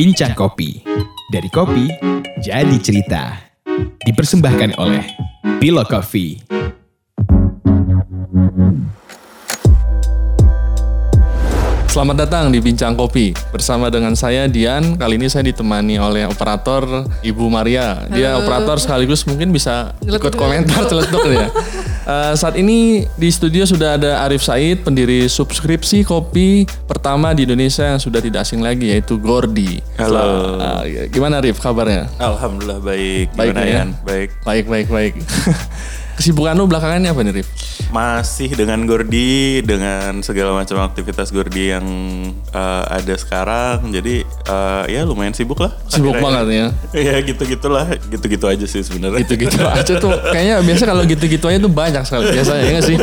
Bincang Kopi. Dari kopi, jadi cerita. Dipersembahkan oleh Bilo Coffee. Selamat datang di Bincang Kopi bersama dengan saya Dian. Kali ini saya ditemani oleh operator Ibu Maria. Dia Halo. operator sekaligus mungkin bisa ikut komentar celetuk ya. Eh, saat ini di studio sudah ada Arif Said, pendiri subskripsi kopi pertama di Indonesia yang sudah tidak asing lagi yaitu Gordi. Halo. Eh, gimana Arif kabarnya? Alhamdulillah baik. Baik ya? Baik. Baik baik baik. Kesibukan lu belakangan ini apa nih Rif? Masih dengan Gordi, dengan segala macam aktivitas Gordi yang eh, ada sekarang. Jadi eh, ya lumayan sibuk lah. Sibuk akhirnya. banget ya. Ya gitu-gitulah, gitu-gitu aja sih sebenarnya. gitu-gitu aja tuh kayaknya biasa kalau gitu-gitu aja tuh banyak sekali biasanya ya gak sih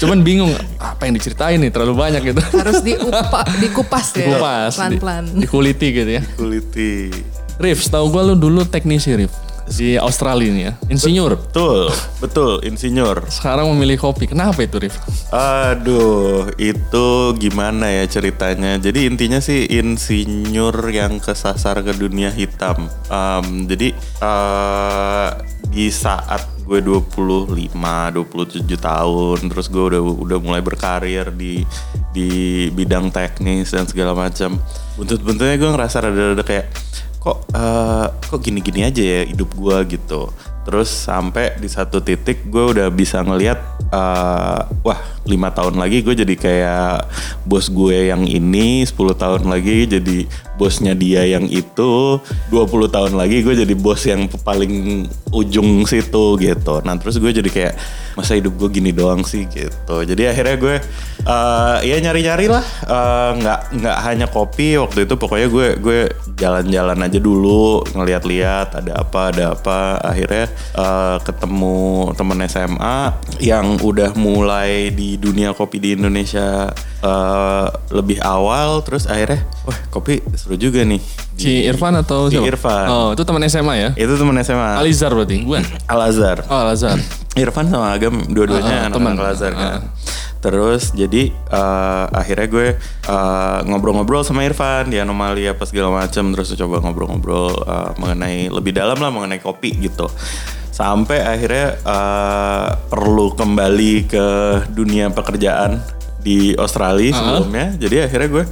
cuman bingung apa yang diceritain nih terlalu banyak gitu harus diupa, dikupas ya kupas pelan-pelan di, dikuliti gitu ya Kuliti. Rif setahu gue lu dulu teknisi Rif di Australia nih ya insinyur Betul, betul, insinyur. sekarang memilih kopi kenapa itu Rif Aduh, itu gimana ya ceritanya? Jadi intinya sih insinyur yang kesasar ke dunia hitam. Em, jadi eh, di saat gue 25, 27 tahun, terus gue udah udah mulai berkarir di di bidang teknis dan segala macam. Buntut-buntutnya gue ngerasa rada-rada kayak kok eh, kok gini-gini aja ya hidup gue gitu. Terus sampai di satu titik gue udah bisa ngelihat eh, wah lima tahun lagi gue jadi kayak bos gue yang ini 10 tahun lagi jadi bosnya dia yang itu 20 tahun lagi gue jadi bos yang paling ujung situ gitu. Nah terus gue jadi kayak masa hidup gue gini doang sih? gitu. Jadi akhirnya gue eh, ya nyari-nyari lah Eh, nggak nggak hanya kopi waktu itu. Pokoknya gue gue jalan-jalan aja dulu ngeliat-liat ada apa ada apa. Akhirnya eh, ketemu temen SMA yang udah mulai di dunia kopi di Indonesia eh, lebih awal. Terus akhirnya wah kopi seru juga nih. Si Irfan atau Si? Irfan. oh itu teman SMA ya? Itu temen SMA Alizar berarti bukan Al Azhar oh Al Azhar Irfan sama Agam dua-duanya ah, anak-anak teman. Al Azhar kan. Ah. Terus jadi eh, akhirnya gue eh, ngobrol-ngobrol sama Irfan di anomali apa segala macam terus coba ngobrol-ngobrol eh, mengenai lebih dalam lah mengenai kopi gitu. Sampai akhirnya eh, perlu kembali ke dunia pekerjaan di Australia Ah. sebelumnya. Jadi akhirnya gue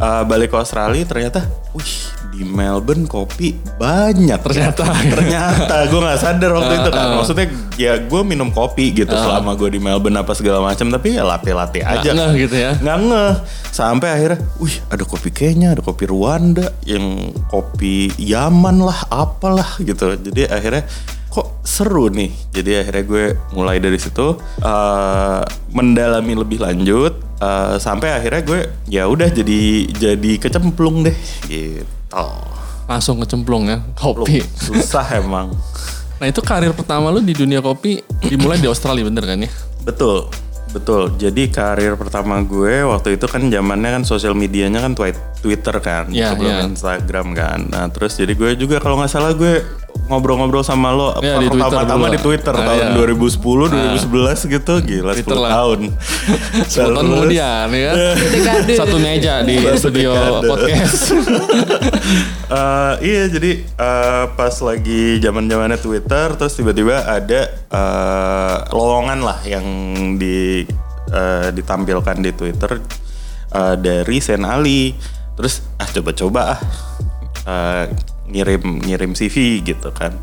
eh, balik ke Australia ternyata, wih di Melbourne kopi banyak. Ternyata. ternyata gue nggak sadar waktu itu kan. Maksudnya ya gue minum kopi gitu selama gue di Melbourne apa segala macam tapi ya latte-latte aja. ngeh gitu ya. Nggak ngeh. Sampai akhirnya, wih ada kopi Kenya, ada kopi Rwanda, yang kopi Yaman lah, apalah gitu. Jadi akhirnya kok seru nih. Jadi akhirnya gue mulai dari situ eh, mendalami lebih lanjut eh, sampai akhirnya gue ya udah jadi jadi kecemplung deh gitu. Langsung kecemplung ya kopi Susah emang. nah itu karir pertama lu di dunia kopi dimulai di Australia bener kan ya Betul, betul. Jadi karir pertama gue waktu itu kan zamannya kan sosial medianya kan twi- Twitter kan, Iya, sebelum iya. Instagram kan. Nah terus jadi gue juga kalau nggak salah gue ngobrol-ngobrol sama lo Iya, di Twitter pertama-tama dulu. di Twitter Ah, tahun iya. 2010, 2011 gitu, gila 10 Twitter lah. tahun. 10 tahun kemudian ya satu meja di Satu studio dekade. podcast Eh, iya jadi eh, pas lagi zaman zamannya Twitter terus tiba-tiba ada eh, lowongan lah yang di eh, ditampilkan di Twitter eh, dari Sen Ali terus ah coba-coba ah eh, ngirim ngirim CV gitu kan.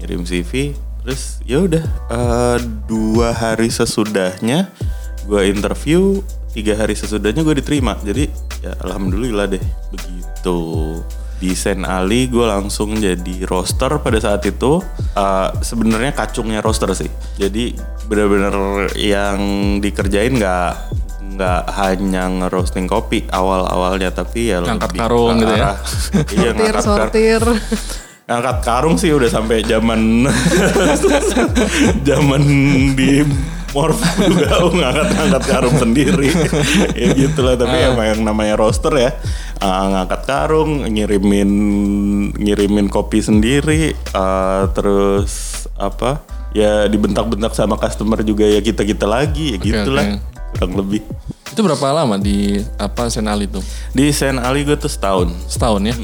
Ngirim CV terus ya udah eh, dua hari sesudahnya gue interview tiga hari sesudahnya gue diterima. Jadi ya alhamdulillah deh begitu. Di Sen Ali gue langsung jadi roster pada saat itu. Eh, sebenarnya kacungnya roster sih. Jadi bener-bener yang dikerjain nggak nggak hanya ngerosting kopi awal-awalnya tapi ya Ngangkat lebih karung gitu ya? iya sortir ngangkat kar- sortir. Ngangkat karung sih udah sampai zaman zaman di Morph juga. Aku ngangkat ngangkat karung sendiri. Ya gitulah tapi emang yang namanya roster ya ah, ngangkat karung ngirimin ngirimin kopi sendiri ah, terus apa? Ya dibentak-bentak sama customer juga ya kita kita lagi ya Oke, gitulah. oke. Kurang lebih Itu berapa lama di apa Senali itu? Di Sen Ali gue tuh setahun. Setahun ya?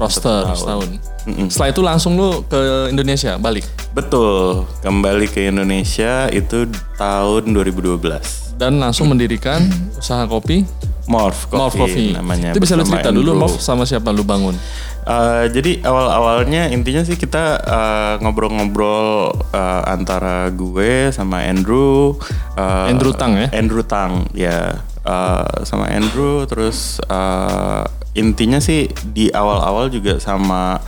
Roster setahun. Setelah itu langsung lu ke Indonesia balik Betul, kembali ke Indonesia itu tahun 2012. dan langsung mendirikan usaha kopi Morph Coffee, Morph Coffee. namanya. Itu bisa lu cerita dulu. Morph sama siapa lu bangun? Eh, jadi awal-awalnya intinya sih kita eh, ngobrol-ngobrol eh, antara gue sama Andrew. eh, Andrew Tang ya? Andrew Tang ya Eh, sama Andrew terus eh, intinya sih di awal-awal juga sama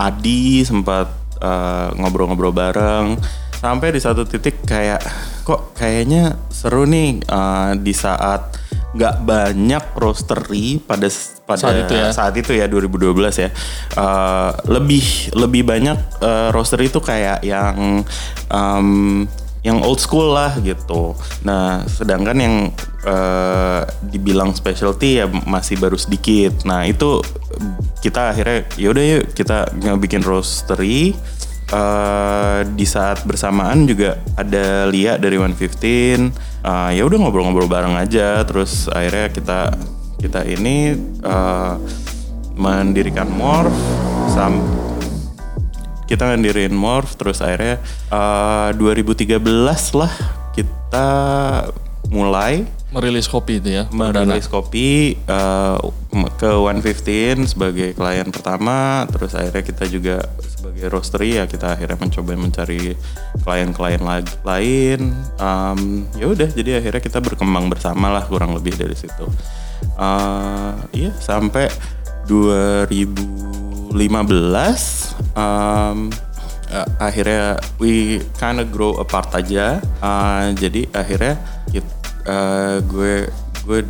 Adi sempat eh, ngobrol-ngobrol bareng sampai di satu titik kayak kok kayaknya seru nih eh, di saat nggak banyak roastery pada pada Saat itu ya. saat itu ya 2012 ya Eh, lebih lebih banyak eh, roastery itu kayak yang em, yang old school lah gitu. Nah, sedangkan yang eh, dibilang specialty ya masih baru sedikit. Nah, itu kita akhirnya yaudah yuk kita bikin roastery. Eh, di saat bersamaan juga ada Lia dari 115. Eh, ya udah ngobrol-ngobrol bareng aja. Terus akhirnya kita kita ini eh, mendirikan Morph sam kita ngedirin Morph terus akhirnya eh, 2013 lah kita mulai Merilis kopi itu ya. merilis kopi eh, ke 115 sebagai klien pertama terus akhirnya kita juga sebagai roastery ya kita akhirnya mencoba mencari klien-klien lain Em, ya udah jadi akhirnya kita berkembang bersama lah kurang lebih dari situ Eh, iya sampai 2015 em, eh, akhirnya we kinda grow apart aja Eh, jadi akhirnya kit- eh, gue gue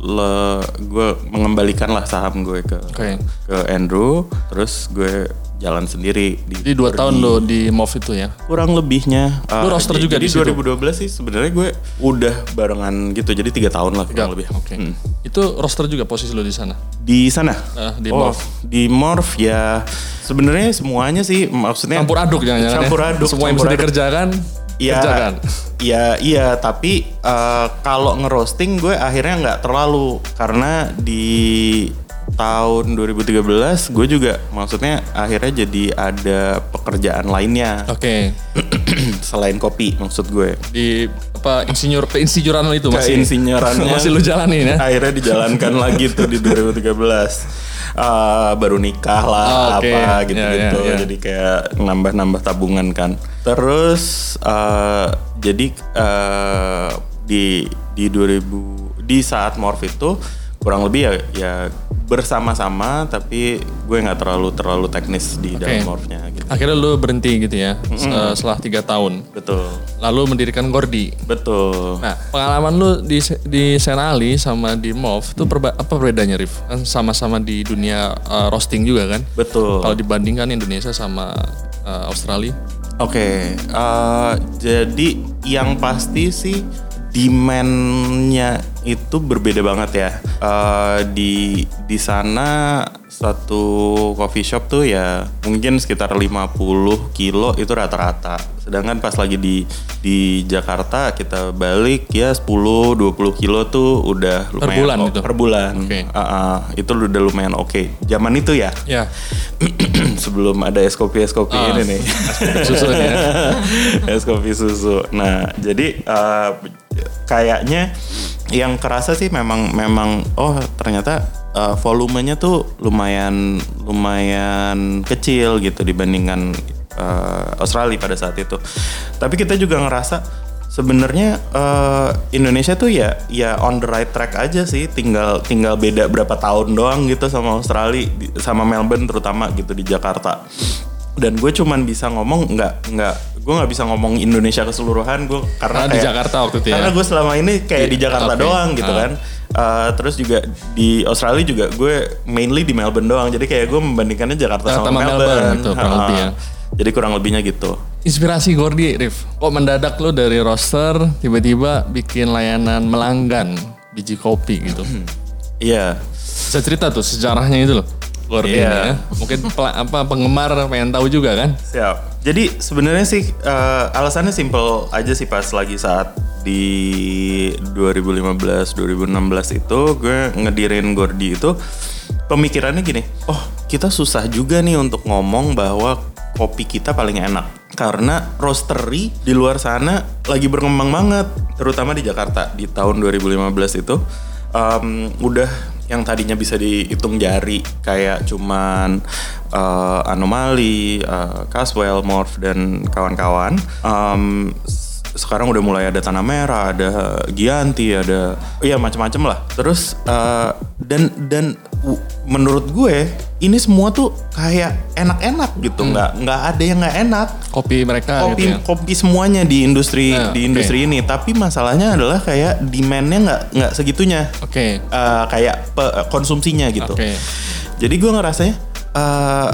le gue mengembalikan lah saham gue ke Oke. ke Andrew terus gue jalan sendiri di Jadi dua tahun lo di MOV itu ya. kurang lebihnya Lu eh, roster j- juga jadi di situ? 2012 sih sebenarnya gue udah barengan gitu jadi tiga tahun lah kurang lebih Oke. Hmm. Itu roster juga posisi lo di sana. di sana Eh, di oh, Morph. di Morph ya sebenarnya semuanya sih maksudnya Campur aduk jangan-jangan. ya? campur aduk Semua yang bisa aduk. dikerjakan, Iya, kerjakan. iya, iya. Tapi eh, kalau ngerosting gue akhirnya nggak terlalu karena di tahun 2013 gue juga maksudnya akhirnya jadi ada pekerjaan lainnya Oke. selain kopi maksud gue. Di apa insinyur keinsinyuran lo itu masih Keinsinyerannya masih lu jalanin ya. akhirnya dijalankan lagi tuh di 2013. Eh, baru nikah lah Oh, oke. apa Ya, gitu-gitu. ya, ya. Jadi kayak nambah-nambah tabungan kan. Terus eh, jadi eh, di di 2000 di saat morph itu kurang lebih ya ya bersama-sama tapi gue nggak terlalu terlalu teknis di Oke. dalam morphnya gitu. Akhirnya lu berhenti gitu ya se- setelah tiga tahun. Betul. Lalu mendirikan Gordi. Betul. Nah, pengalaman lu di di Senali sama di MOV itu perba- apa bedanya Rif? Kan sama-sama di dunia uh, roasting juga kan? Betul. Kalau dibandingkan Indonesia sama uh, Australia. Oke, eh, jadi yang pasti sih demand-nya itu berbeda banget ya. Eh, di di sana satu coffee shop tuh ya mungkin sekitar 50 kilo itu rata-rata. Sedangkan pas lagi di di Jakarta kita balik ya 10 20 kilo tuh udah lumayan bulan o- gitu? Per bulan. Oke. Ah, ah, itu udah lumayan oke. Zaman itu ya. Ya, sebelum ada es kopi es kopi Ah, ini nih susu nih ya. es kopi susu nah jadi eh, kayaknya yang kerasa sih memang memang oh ternyata eh, volumenya tuh lumayan lumayan kecil gitu dibandingkan eh, Australia pada saat itu. Tapi kita juga ngerasa sebenarnya eh, Indonesia tuh ya ya on the right track aja sih. Tinggal tinggal beda berapa tahun doang gitu sama Australia sama Melbourne terutama gitu di Jakarta dan gue cuman bisa ngomong nggak nggak gue nggak bisa ngomong Indonesia keseluruhan gue karena Karena di kayak- Jakarta waktu itu ya. karena gue selama ini kayak di Jakarta Oke. doang gitu Ah. kan Eh, terus juga di Australia juga gue mainly di Melbourne doang jadi kayak gue membandingkannya Jakarta Jakarta sama sama Melbourne, Melbourne, itu kurang Ah, lebih ya. jadi kurang lebihnya gitu Inspirasi Gordi, Rif. Kok mendadak lu dari roster tiba-tiba bikin layanan melanggan biji kopi gitu. iya Bisa cerita tuh sejarahnya itu loh. Gordi ini ya. Mungkin pel- apa penggemar pengen tahu juga kan? Siap. Jadi sebenarnya sih eh, alasannya simple aja sih pas lagi saat di 2015 2016 itu gue ngedirin Gordi itu pemikirannya gini, oh kita susah juga nih untuk ngomong bahwa kopi kita paling enak karena roastery di luar sana lagi berkembang banget terutama di Jakarta di tahun 2015 itu em, udah yang tadinya bisa dihitung jari kayak cuman eh, anomali, eh, Caswell, Morph dan kawan-kawan. S- sekarang udah mulai ada tanah merah, ada Gianti, ada iya macam-macam lah. Terus eh, dan dan menurut gue ini semua tuh kayak enak-enak gitu, nggak nggak ada yang nggak enak. Kopi mereka kopi gitu ya. kopi semuanya di industri Ah, di industri ini. Tapi masalahnya adalah kayak demandnya nggak nggak segitunya. Oke. Eh, kayak pe- konsumsinya gitu. Oke. jadi gue ngerasanya eh,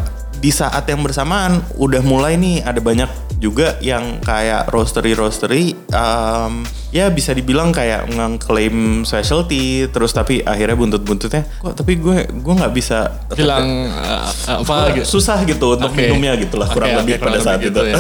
di saat yang bersamaan udah mulai nih ada banyak juga yang kayak roastery roastery em, ya bisa dibilang kayak ngeklaim specialty terus tapi akhirnya buntut-buntutnya kok tapi gue gue nggak bisa Bilang eh, apa gitu. susah gitu untuk Oke. minumnya gitu lah kurang Oke, lebih oke, pada kurang saat lebih itu. gitu ya.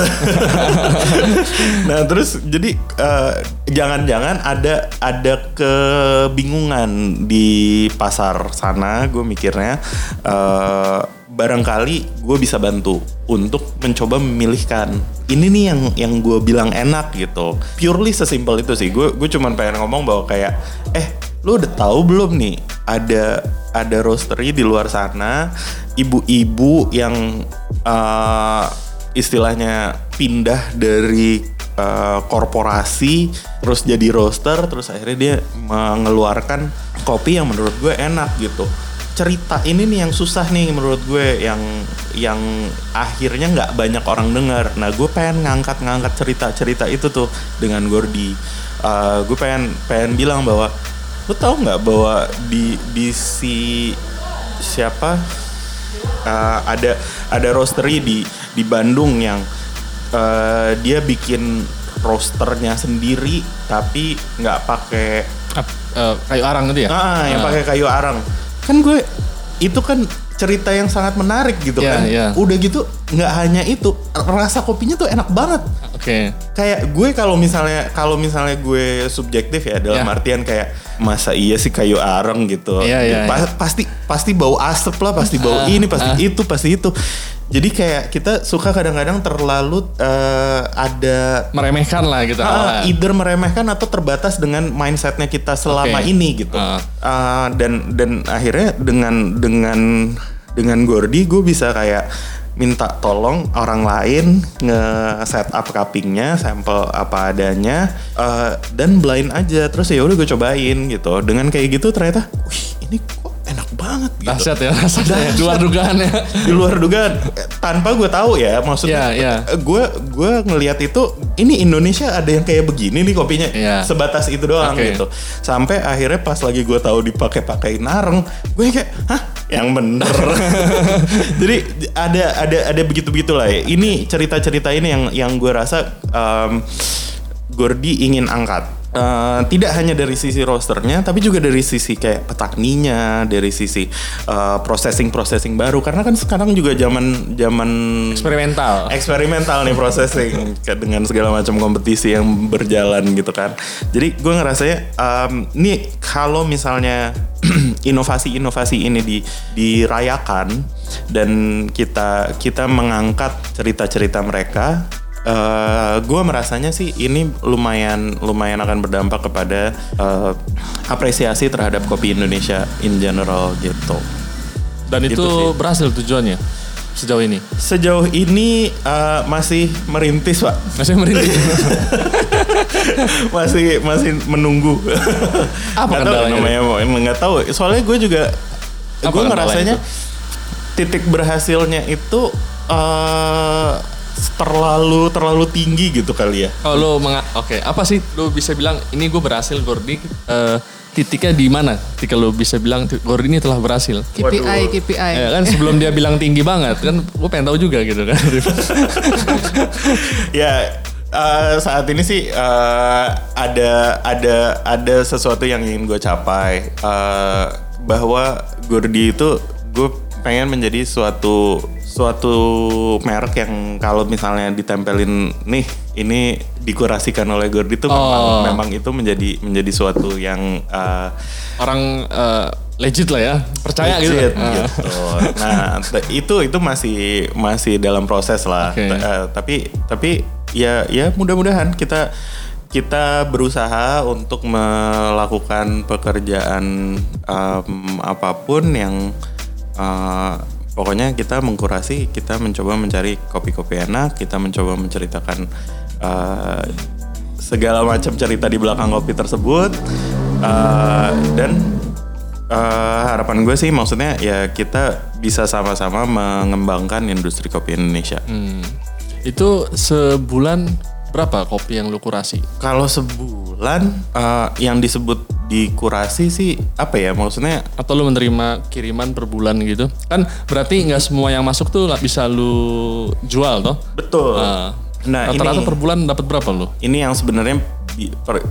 nah terus jadi eh, jangan-jangan ada ada kebingungan di pasar sana gue mikirnya eh, barangkali gue bisa bantu untuk mencoba memilihkan ini nih yang yang gue bilang enak gitu. Purely sesimpel itu sih. Gue gue cuman pengen ngomong bahwa kayak eh lu udah tahu belum nih ada ada roastery di luar sana? Ibu-ibu yang eh, istilahnya pindah dari eh, korporasi terus jadi roaster terus akhirnya dia mengeluarkan kopi yang menurut gue enak gitu cerita ini nih yang susah nih menurut gue yang yang akhirnya nggak banyak orang dengar nah gue pengen ngangkat ngangkat cerita cerita itu tuh dengan Gordi Eh, gue pengen pengen bilang bahwa lu tahu nggak bahwa di di si siapa uh, ada ada roastery di di Bandung yang uh, dia bikin roasternya sendiri tapi nggak pakai Ap- eh, kayu arang gitu ya? ah yang Ah. pakai kayu arang kan gue itu kan cerita yang sangat menarik gitu Iya, kan iya. udah gitu nggak hanya itu rasa kopinya tuh enak banget Oke. kayak gue kalau misalnya kalau misalnya gue subjektif ya dalam Ya. artian kayak masa iya sih kayu arang gitu Iya, iya, Pa- pasti pasti bau asap lah pasti bau Ah, ini pasti ah. itu pasti itu jadi kayak kita suka kadang-kadang terlalu eh, ada Meremehkan lah gitu. Awalnya. either meremehkan atau terbatas dengan mindsetnya kita selama Oke. ini gitu. Ah. Ah, dan dan akhirnya dengan dengan dengan Gordi gue bisa kayak minta tolong orang lain nge setup cuppingnya, sampel apa adanya, eh, dan blind aja. Terus ya udah gue cobain gitu. Dengan kayak gitu ternyata, wih ini enak banget gitu. Dahsyat ya rasanya. Dahsyat. Luar dugaan ya. Di luar dugaan Eh, tanpa gue tahu ya maksudnya Iya, iya. gue gue ngelihat itu ini Indonesia ada yang kayak begini nih kopinya Iya. sebatas itu doang Oke. gitu sampai akhirnya pas lagi gue tahu dipakai pakai nareng gue kayak hah yang bener jadi ada ada ada begitu begitulah ya ini cerita cerita ini yang yang gue rasa em, Gordi ingin angkat Eh, tidak hanya dari sisi rosternya, tapi juga dari sisi kayak petaninya, dari sisi eh, processing processing baru. Karena kan sekarang juga zaman zaman Eksperimental. eksperimental nih processing dengan segala macam kompetisi yang berjalan gitu kan. Jadi gue ngerasanya em, nih kalau misalnya inovasi-inovasi ini di dirayakan dan kita kita mengangkat cerita-cerita mereka eh gue merasanya sih ini lumayan lumayan akan berdampak kepada eh, apresiasi terhadap kopi Indonesia in general gitu. Dan itu Gitu sih. berhasil tujuannya sejauh ini. Sejauh ini eh, masih merintis pak, Masih merintih. masih masih menunggu. Apa Nggak tahu kendalanya? namanya nggak tahu. Soalnya gue juga gue ngerasanya itu? titik berhasilnya itu eh terlalu terlalu tinggi gitu kali ya. Oh lu menga- oke apa sih lu bisa bilang ini gue berhasil Gordi eh, titiknya di mana? Ketika lu bisa bilang Gordi ini telah berhasil. KPI, Waduh. KPI. Ya kan sebelum dia bilang tinggi banget kan gue pengen tahu juga gitu kan. ya eh, saat ini sih eh, ada ada ada sesuatu yang ingin gue capai Eh, bahwa Gordi itu gue pengen menjadi suatu suatu merek yang kalau misalnya ditempelin nih ini dikurasikan oleh Gordy itu memang, Oh. memang itu menjadi menjadi suatu yang uh, Orang eh, legit lah ya, percaya gitu. legit Ah. gitu. Nah, itu itu masih masih dalam proses lah. Oke. T- eh, tapi tapi ya ya mudah-mudahan kita kita berusaha untuk melakukan pekerjaan em, apa pun yang eh, pokoknya kita mengkurasi, kita mencoba mencari kopi-kopi enak, kita mencoba menceritakan eh, segala macam cerita di belakang kopi tersebut Eh, dan Eh, harapan gue sih maksudnya ya kita bisa sama-sama mengembangkan industri kopi Indonesia. Hmm. Itu sebulan berapa kopi yang lu kurasi? Kalau sebulan eh, yang disebut dikurasi sih apa ya maksudnya Atau lu menerima kiriman per bulan gitu? Kan berarti nggak semua yang masuk tuh bisa lu jual toh? betul. Ah. Nah, Rata-rata per bulan dapat berapa lu? ini yang sebenarnya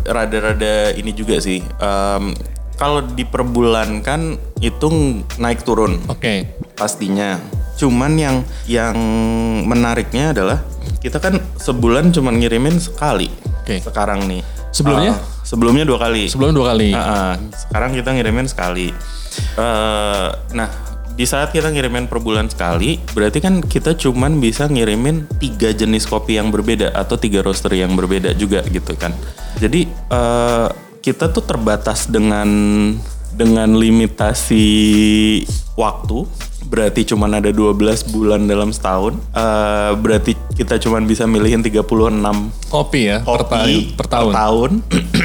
rada-rada ini juga sih. Em, kalau diperbulankan itu naik turun. Oke. pastinya. Cuman yang yang menariknya adalah kita kan sebulan cuma ngirimin sekali. Oke. Sekarang nih. Sebelumnya? Uh, sebelumnya dua kali. Sebelum dua kali. Uh, uh, sekarang kita ngirimin sekali. Uh, nah, di saat kita ngirimin per bulan sekali, berarti kan kita cuman bisa ngirimin tiga jenis kopi yang berbeda atau tiga roaster yang berbeda juga gitu kan. Jadi uh, kita tuh terbatas dengan dengan limitasi waktu. Berarti cuman ada 12 bulan dalam setahun. Uh, berarti kita cuman bisa milihin 36 Kopi ya per, ta- kopi per tahun.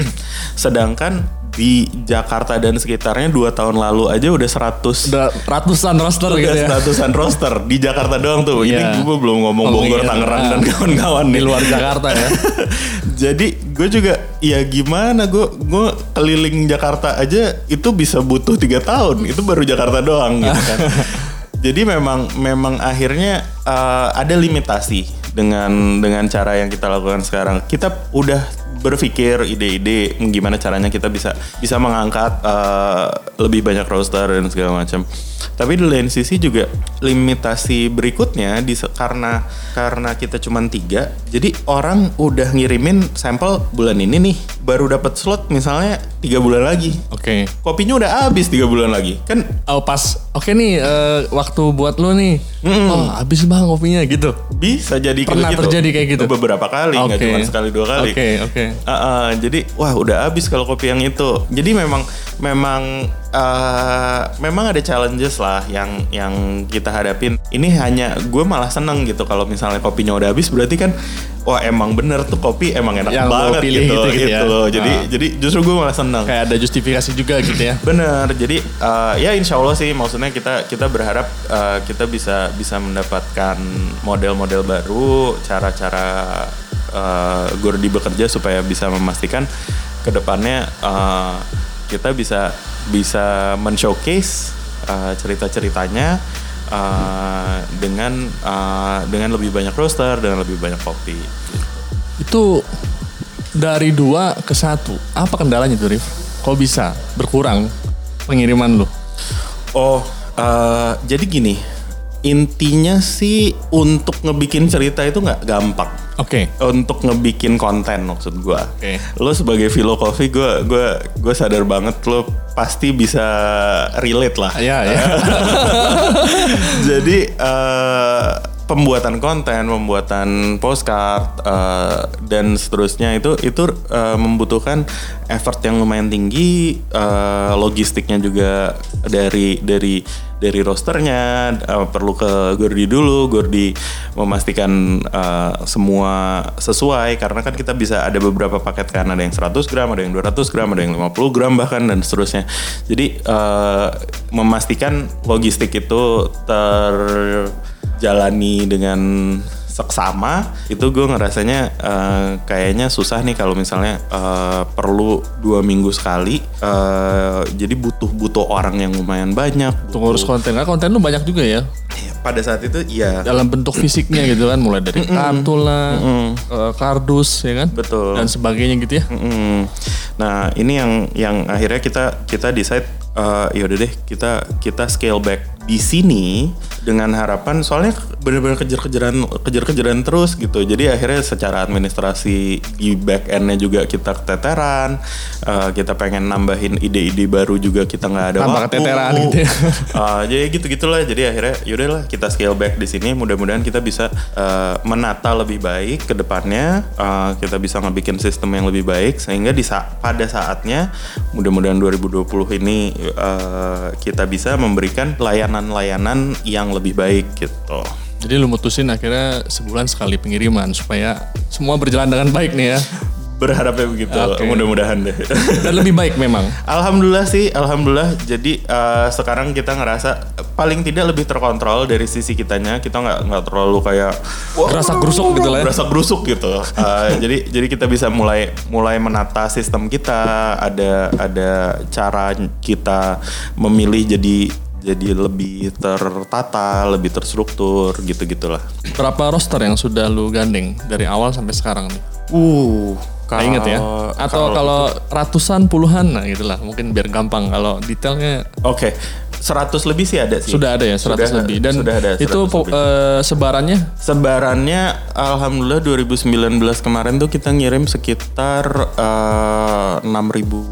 Sedangkan di Jakarta dan sekitarnya dua tahun lalu aja udah 100 Udah ratusan roster gitu udah ya. ratusan roster di Jakarta doang tuh. Iya. Ini gue belum ngomong Ngomongin, Bogor, Tangerang ah. dan kawan-kawan Di luar Jakarta ya. Jadi gue juga ya gimana gue gue keliling Jakarta aja itu bisa butuh tiga tahun. Itu baru Jakarta doang gitu kan. Jadi memang memang akhirnya eh, ada limitasi dengan dengan cara yang kita lakukan sekarang. Kita udah berpikir ide-ide gimana caranya kita bisa bisa mengangkat eh, lebih banyak roster dan segala macam. Tapi di lain sisi juga limitasi berikutnya di karena karena kita cuma tiga, jadi orang udah ngirimin sampel bulan ini nih, baru dapat slot misalnya tiga bulan lagi. Oke. Kopinya udah habis tiga bulan lagi, kan Oh pas, oke nih eh, waktu buat lu nih, oh habis bang kopinya gitu. bisa jadi Pernah gitu. terjadi kayak gitu? Beberapa kali, nggak cuma sekali dua kali. Oke oke. Uh, uh, jadi wah udah habis kalau kopi yang itu. Jadi memang memang uh, memang ada challenges lah yang yang kita hadapin. Ini hanya gue malah seneng gitu kalau misalnya kopinya udah habis berarti kan wah emang bener tuh kopi emang enak Yang banget pilih gitu gitu-gitu ya. loh. Jadi Ah. jadi justru gue malah seneng. Kayak ada justifikasi juga gitu ya. Bener, jadi uh, ya insya Allah sih maksudnya kita kita berharap uh, kita bisa bisa mendapatkan model-model baru, cara-cara uh, Gordi bekerja supaya bisa memastikan ke depannya uh, kita bisa bisa men-showcase uh, cerita-ceritanya uh, dengan uh, dengan lebih banyak roster, dengan lebih banyak kopi. Itu dari dua ke satu. Apa kendalanya tuh Rif? Kok bisa berkurang pengiriman lu? Oh, eh, jadi gini. Intinya sih untuk ngebikin cerita itu nggak gampang. Oke. Untuk ngebikin konten maksud gua. Oke. Lo sebagai Philo Coffee, gua gua gua sadar banget lo pasti bisa relate lah. Ya ya. Jadi eh, pembuatan konten, pembuatan postcard eh, dan seterusnya itu itu eh, membutuhkan effort yang lumayan tinggi, eh, logistiknya juga dari dari dari rosternya eh, perlu ke Gordi dulu, Gordi memastikan eh, semua sesuai karena kan kita bisa ada beberapa paket kan ada yang 100 gram, ada yang 200 gram, ada yang 50 gram bahkan dan seterusnya. Jadi eh, memastikan logistik itu terjalani dengan seksama itu gue ngerasanya eh, kayaknya susah nih kalau misalnya eh, perlu dua minggu sekali eh, jadi butuh butuh orang yang lumayan banyak Untuk ngurus konten. Nah, konten lu banyak juga ya. pada saat itu iya Dalam bentuk fisiknya gitu kan. Mulai dari kartu lah, kardus ya kan. betul Dan sebagainya gitu ya. Nah ini yang yang akhirnya kita kita decide uh, ya udah deh kita kita scale back di sini dengan harapan soalnya benar-benar kejar-kejaran kejar-kejaran terus gitu. Jadi akhirnya secara administrasi di back endnya juga kita keteteran. Eh, kita pengen nambahin ide-ide baru juga kita nggak ada Tambah waktu. keteteran gitu ya. Eh, jadi gitu gitulah. Jadi akhirnya yaudahlah kita scale back di sini. Mudah-mudahan kita bisa eh, menata lebih baik ke depannya. Eh, kita bisa ngebikin sistem yang lebih baik sehingga di sa- pada saatnya mudah-mudahan 2020 ini eh, kita bisa memberikan layanan-layanan yang lebih baik gitu. Jadi lu mutusin akhirnya sebulan sekali pengiriman supaya semua berjalan dengan baik nih ya. Berharapnya begitu. Oke. Mudah-mudahan deh. Dan lebih baik memang. Alhamdulillah sih, alhamdulillah. Jadi eh, sekarang kita ngerasa paling tidak lebih terkontrol dari sisi kitanya. Kita nggak nggak terlalu kayak Gerasa gerusuk gitu lah ya. berasa gerusuk gitu. Eh, jadi jadi kita bisa mulai mulai menata sistem kita. Ada ada cara kita memilih jadi jadi lebih tertata, lebih terstruktur gitu gitulah. Berapa roster yang sudah lu gandeng dari awal sampai sekarang nih? Uh, Nggak inget ya? Atau kalau ratusan puluhan nah gitulah mungkin biar gampang kalau detailnya Oke, 100 lebih sih ada sih. sudah ada ya 100 Sudah- lebih dan sudah ada itu 100 po- lebih. eh, sebarannya Sebarannya alhamdulillah 2019 kemarin tuh kita ngirim sekitar eh, 6000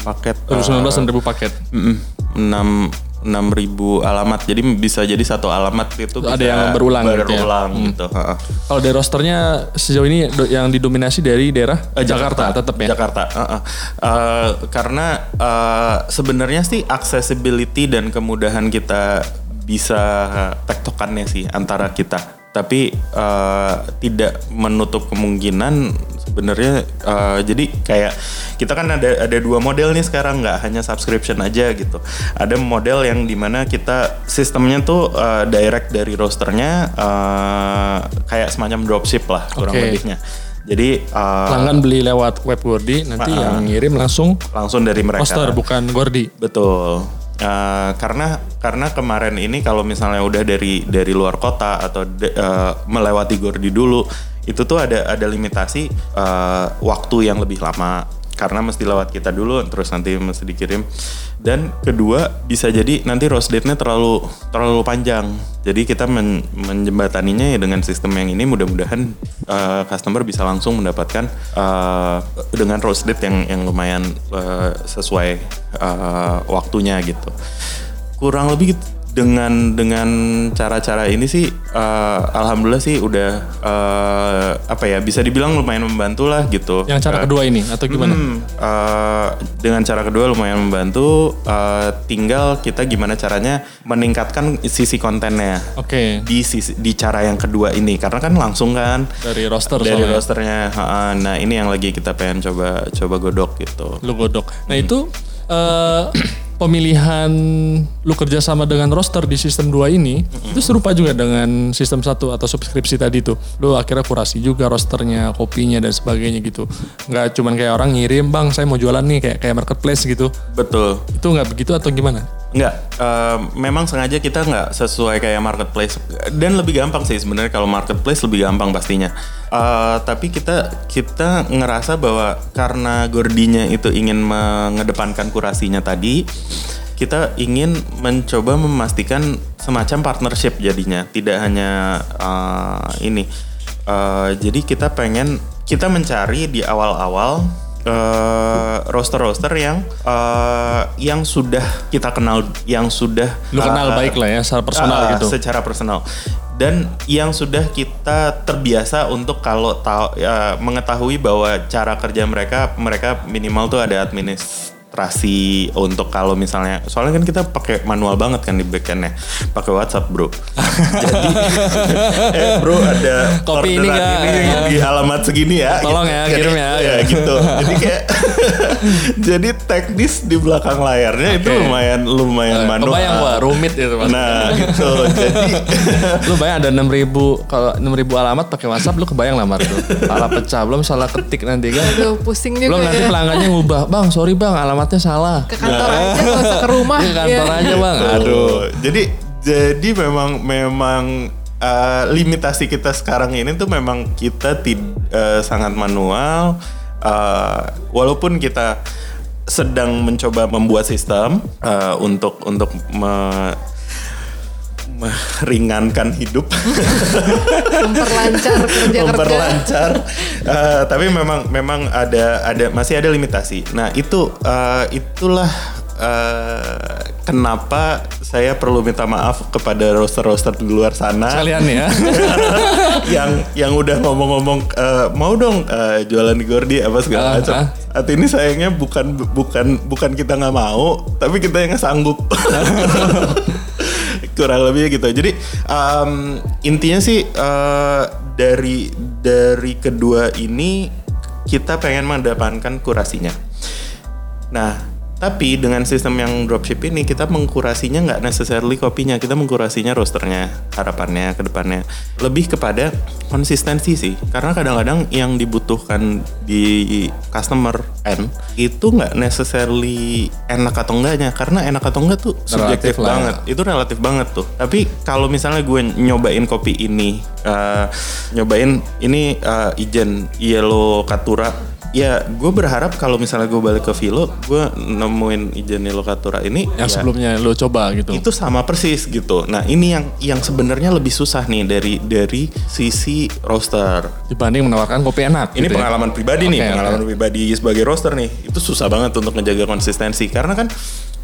paket. 2019 ribu paket. Mm, 6 6000 alamat. Jadi bisa jadi satu alamat itu Ada bisa yang berulang gitu ya? berulang gitu. heeh. Kalau dari rosternya sejauh ini yang didominasi dari daerah Eh, Jakarta, tetap ya. Jakarta. heeh. Eh, karena eh, sebenarnya sih accessibility dan kemudahan kita bisa tektokannya sih antara kita. Tapi eh, tidak menutup kemungkinan sebenarnya eh, jadi kayak kita kan ada ada dua model nih sekarang nggak hanya subscription aja gitu. Ada model yang di mana kita sistemnya tuh eh, direct dari rosternya eh, kayak semacam dropship lah kurang Oke. lebihnya. Jadi eh, Pelanggan beli lewat web Gordi, nanti yang ngirim langsung langsung dari mereka. roster bukan Gordi. Betul. Eh, karena karena kemarin ini kalau misalnya udah dari dari luar kota atau de- eh, melewati Gordi dulu itu tuh ada ada limitasi eh, waktu yang lebih lama. Karena mesti lewat kita dulu terus nanti mesti dikirim. Dan kedua bisa jadi nanti roast date-nya terlalu terlalu panjang. Jadi kita men- menjembataninya ya dengan sistem yang ini. Mudah-mudahan eh, customer bisa langsung mendapatkan eh, dengan roast date yang yang lumayan eh, sesuai eh, waktunya gitu. Kurang lebih. Dengan dengan cara-cara ini sih eh, alhamdulillah sih udah eh, apa ya bisa dibilang lumayan membantu lah gitu Yang cara Eh, kedua ini atau gimana? Hmm, eh, dengan cara kedua lumayan membantu. eh, tinggal kita gimana caranya meningkatkan sisi kontennya Oke. di sisi di cara yang kedua ini karena kan langsung kan Dari roster dari soalnya. rosternya. ha, Nah ini yang lagi kita pengen coba coba godok gitu. lu godok. Nah itu eh, pemilihan lu kerjasama dengan roster di sistem 2 ini itu serupa juga dengan sistem satu atau subskripsi tadi tuh. Lu akhirnya kurasi juga rosternya, kopinya dan sebagainya gitu. Nggak cuman kayak orang ngirim bang saya mau jualan nih kayak kayak marketplace gitu. Betul. Itu nggak begitu atau gimana? Nggak, eh, memang sengaja kita nggak sesuai kayak marketplace dan lebih gampang sih sebenarnya kalau marketplace lebih gampang pastinya. Eh, tapi kita kita ngerasa bahwa karena Gordinya itu ingin mengedepankan kurasinya tadi, kita ingin mencoba memastikan semacam partnership jadinya, tidak hanya eh, ini. Eh, jadi kita pengen kita mencari di awal-awal eh, roster-roster yang eh, yang sudah kita kenal, yang sudah Lu kenal eh, baik lah ya secara personal ah, gitu. Secara personal. Dan yang sudah kita terbiasa untuk kalau tahu ya, mengetahui bahwa cara kerja mereka mereka minimal tuh ada administrasi untuk kalau misalnya soalnya kan kita pakai manual banget kan di backendnya pakai WhatsApp bro jadi eh bro ada Kopi ini nggak? ini di alamat segini ya Tolong ya, Jadi- kirim ya. ya gitu jadi kayak jadi teknis di belakang layarnya itu Oke. lumayan lumayan manual Kebayang gua rumit itu Mas. Nah gitu. Jadi lu bayang ada 6000 kalau 6000 alamat pakai WhatsApp lu kebayang lah Mar tuh. Salah pecah belum salah ketik nanti kan. Aduh pusing juga Belum nanti ya. pelanggannya ngubah, "Bang, sorry Bang, alamatnya salah." Ke kantor aja gak usah ke rumah. Ke kantor Iya. aja, Bang. Aduh. Jadi jadi memang memang eh, limitasi kita sekarang ini tuh memang kita tid- eh, sangat manual. eh, walaupun kita sedang mencoba membuat sistem eh, untuk untuk me- meringankan hidup. Memperlancar kerja-kerja. memperlancar Eh, tapi memang memang ada ada masih ada limitasi nah itu eh, itulah eh, kenapa saya perlu minta maaf kepada roster-roster di luar sana Sekalian ya. yang yang udah ngomong-ngomong eh, mau dong eh, jualan di Gordi apa segala Ah, macam. Saat ini sayangnya bukan bukan bukan kita nggak mau, tapi kita yang nggak sanggup. Kurang lebih gitu. Jadi em, intinya sih eh, dari dari kedua ini kita pengen mendapatkan kurasinya. Nah, tapi dengan sistem yang dropship ini kita mengkurasinya nggak necessarily kopinya, kita mengkurasinya rosternya, harapannya ke depannya. Lebih kepada konsistensi sih, karena kadang-kadang yang dibutuhkan di customer end itu nggak necessarily enak atau enggaknya, karena enak atau enggak tuh subjektif Relatif ya. banget itu relatif banget tuh. Tapi kalau misalnya gue nyobain kopi ini, eh, nyobain ini eh, Ijen Yellow Katura, ya gue berharap kalau misalnya gue balik ke Vilo, gue nemuin Ijen Yellow Katura ini, yang ya, sebelumnya lo coba gitu. itu sama persis gitu. Nah ini yang yang sebenarnya lebih susah nih dari dari sisi roster. Dibanding menawarkan kopi enak. Ini gitu ya. pengalaman pribadi nih, Oke, oke. pengalaman pribadi sebagai roster nih. Itu susah banget untuk menjaga konsistensi karena kan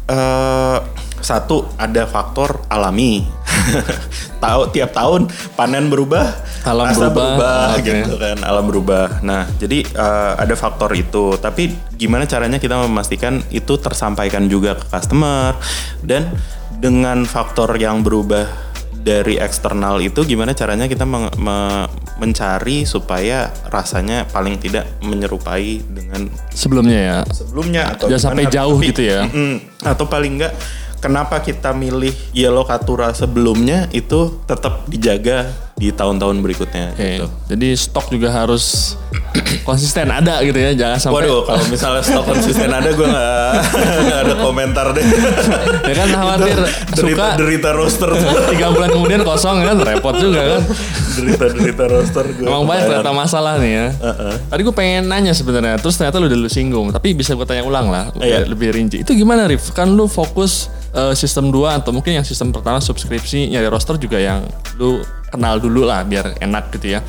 eh satu ada faktor alami. Tahu tiap tahun panen berubah, Alam rasa berubah, oke. gitu kan, alam berubah. Nah, jadi eh, ada faktor itu. Tapi gimana caranya kita memastikan itu tersampaikan juga ke customer dan dengan faktor yang berubah dari eksternal itu gimana caranya kita meng- me- mencari supaya rasanya paling tidak menyerupai dengan Sebelumnya ya. sebelumnya atau Jangan sampai jauh gitu ya. Atau paling enggak kenapa kita milih Yellow Katura sebelumnya itu tetap dijaga di tahun-tahun berikutnya Oke. gitu. Jadi stok juga harus konsisten ada gitu ya. Jangan sampai Waduh, kalau misalnya stok konsisten ada gue nggak nggak ada komentar deh. ya kan khawatir Itu suka derita, derita roster tuh. tiga bulan kemudian kosong kan repot juga kan. derita derita roster gue. Emang banyak ternyata masalah nih ya. Tadi gue pengen nanya sebenarnya, terus ternyata lu udah lu singgung, tapi bisa gue tanya ulang lah, Iya. lebih rinci. Itu gimana Rif? Kan lu fokus eh, sistem 2 atau mungkin yang sistem pertama subskripsi nyari roster juga yang lu kenal dulu lah biar enak gitu ya.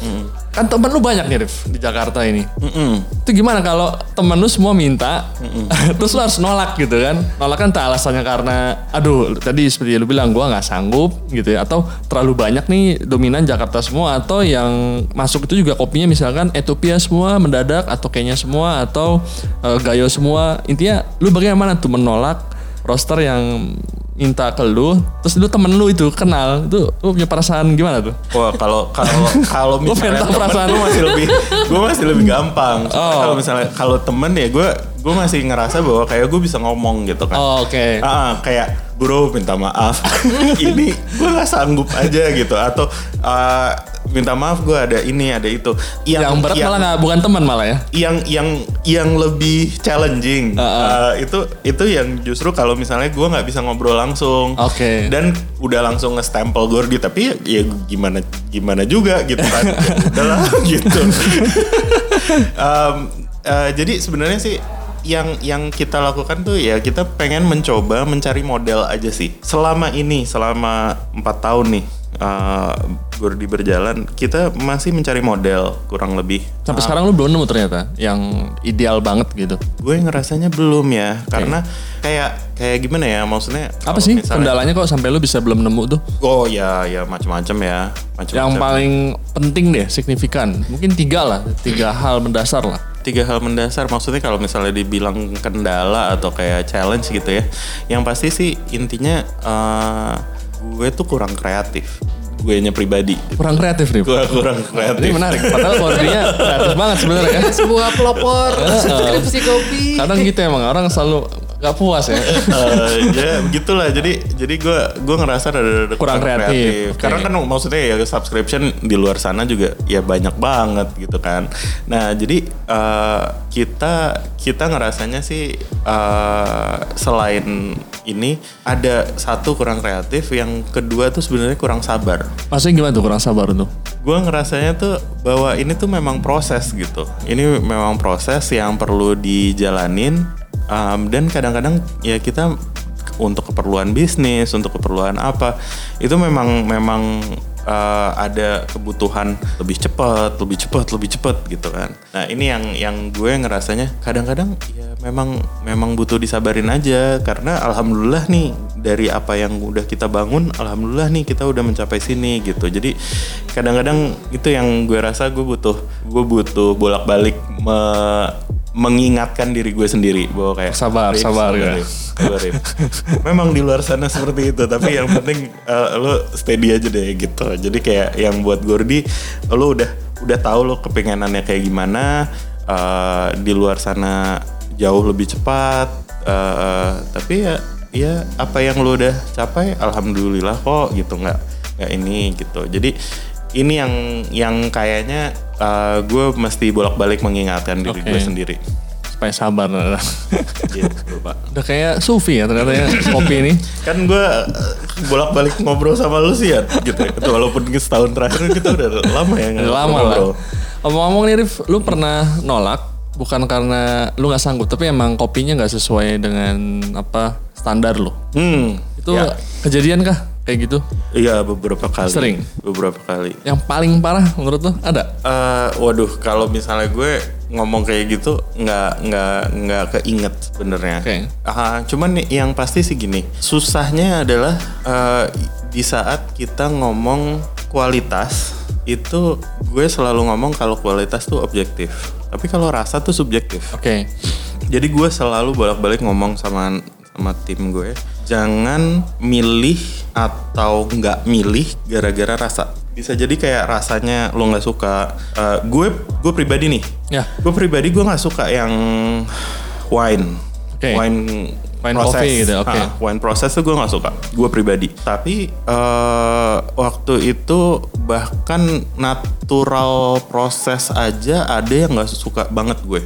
Kan temen lu banyak nih Rif di Jakarta ini. Mm-mm. Itu gimana kalau temen lu semua minta, terus lu harus nolak gitu kan? Nolak kan tak alasannya karena, aduh tadi seperti lu bilang gua nggak sanggup gitu ya, atau terlalu banyak nih dominan Jakarta semua, atau yang masuk itu juga kopinya misalkan Ethiopia semua mendadak, atau Kenya semua, atau eh, Gayo semua. Intinya lu bagaimana tuh menolak roster yang minta ke lu, terus lu temen lu itu kenal, itu lu punya perasaan gimana tuh? Wah kalau kalau kalau misalnya temen perasaan gue masih lebih gue masih lebih gampang. Soalnya Oh. Kalau misalnya kalau temen ya gue gue masih ngerasa bahwa kayak gue bisa ngomong gitu kan. Oh, Oke. Ah, kayak bro minta maaf ini gue nggak sanggup aja gitu atau ah, minta maaf gue ada ini ada itu Yang, berat yang, malah nggak bukan teman malah ya? yang yang yang lebih challenging Ah, ah. Ah, itu itu yang justru kalau misalnya gue nggak bisa ngobrol langsung Oke. dan udah langsung nge-stempel Gordi tapi ya, ya gimana gimana juga gitu kan Ya udahlah gitu Em, eh, jadi sebenarnya sih yang yang kita lakukan tuh ya kita pengen mencoba mencari model aja sih selama ini selama empat tahun nih eh, Gordi berjalan kita masih mencari model kurang lebih Sampai sekarang lu belum nemu ternyata yang ideal banget gitu. gue ngerasanya belum ya karena kayak kayak gimana ya maksudnya Apa sih misalnya- kendalanya kok sampai lu bisa belum nemu tuh? oh ya ya macam-macam ya macam-macam Yang paling penting deh, signifikan. Mungkin tiga lah, tiga hal mendasar lah. tiga hal mendasar maksudnya kalau misalnya dibilang kendala atau kayak challenge gitu ya yang pasti sih intinya eh, gue tuh kurang kreatif gue nya pribadi. Kurang kreatif nih. gue kurang kreatif Ini menarik. Padahal kodenya kreatif banget sebenarnya kan. Sebuah pelopor subskripsi kopi. Kadang gitu emang orang selalu gak puas ya. Eh, ya begitulah jadi jadi gue gue ngerasa ada, ada Kurang kreatif, oke. karena kan maksudnya ya subscription di luar sana juga ya banyak banget gitu kan nah jadi eh, kita kita ngerasanya sih eh, selain ini ada satu kurang kreatif yang kedua tuh sebenarnya kurang sabar Maksudnya gimana tuh kurang sabar tuh? gue ngerasanya tuh bahwa ini tuh memang proses gitu. Ini memang proses yang perlu dijalanin um, dan kadang-kadang ya kita untuk keperluan bisnis, untuk keperluan apa, itu memang memang uh, ada kebutuhan lebih cepat, lebih cepat, lebih cepat gitu kan. Nah ini yang yang gue ngerasanya kadang-kadang ya memang memang butuh disabarin aja karena alhamdulillah nih dari apa yang udah kita bangun, alhamdulillah nih kita udah mencapai sini gitu. Jadi kadang-kadang itu yang gue rasa gue butuh gue butuh bolak-balik mengingatkan diri gue sendiri bahwa kayak Sabar, "Rif, sabar, ya." Rif, sabar, Rif." Memang di luar sana seperti itu, tapi yang penting eh, lo steady aja deh gitu. Jadi kayak yang buat Gordi, lo udah udah tahu lo kepengenannya kayak gimana. eh, di luar sana jauh lebih cepat, eh, tapi ya ya apa yang lo udah capai, alhamdulillah kok gitu nggak nggak ini gitu. Jadi ini yang yang kayaknya eh, gue mesti bolak-balik mengingatkan diri Oke. gue sendiri. Supaya sabar. Gitu, Pak. Udah kayak Sufi ya ternyata ya kopi ini. Kan gue bolak-balik ngobrol sama lu sih ya, gitu. ya. Walaupun setahun terakhir kita udah lama ya Udah lama lah. ngobrol. Ngomong-ngomong nih Rif, lu pernah nolak bukan karena lu nggak sanggup, tapi emang kopinya nggak sesuai dengan apa standar lu. Hmm, Itu ya. kejadian kah kayak gitu? Iya beberapa kali. Sering? Beberapa kali. Yang paling parah menurut lu ada? Eh, waduh, kalau misalnya gue ngomong kayak gitu nggak nggak nggak keinget sebenarnya. Oke. Ah, cuman nih, yang pasti sih gini, susahnya adalah eh, di saat kita ngomong kualitas itu gue selalu ngomong kalau kualitas tuh objektif, tapi kalau rasa tuh subjektif. Oke. Jadi gue selalu bolak-balik ngomong sama sama tim gue, jangan milih atau nggak milih gara-gara rasa. Bisa jadi kayak rasanya lo nggak suka. Eh, gue gue pribadi nih, Ya. gue pribadi gue nggak suka yang wine, Oke. wine. Wine proses. coffee gitu, oke. Ah, wine proses tuh gue nggak suka, gue pribadi. Tapi eh, waktu itu bahkan natural proses aja ada yang nggak suka banget gue.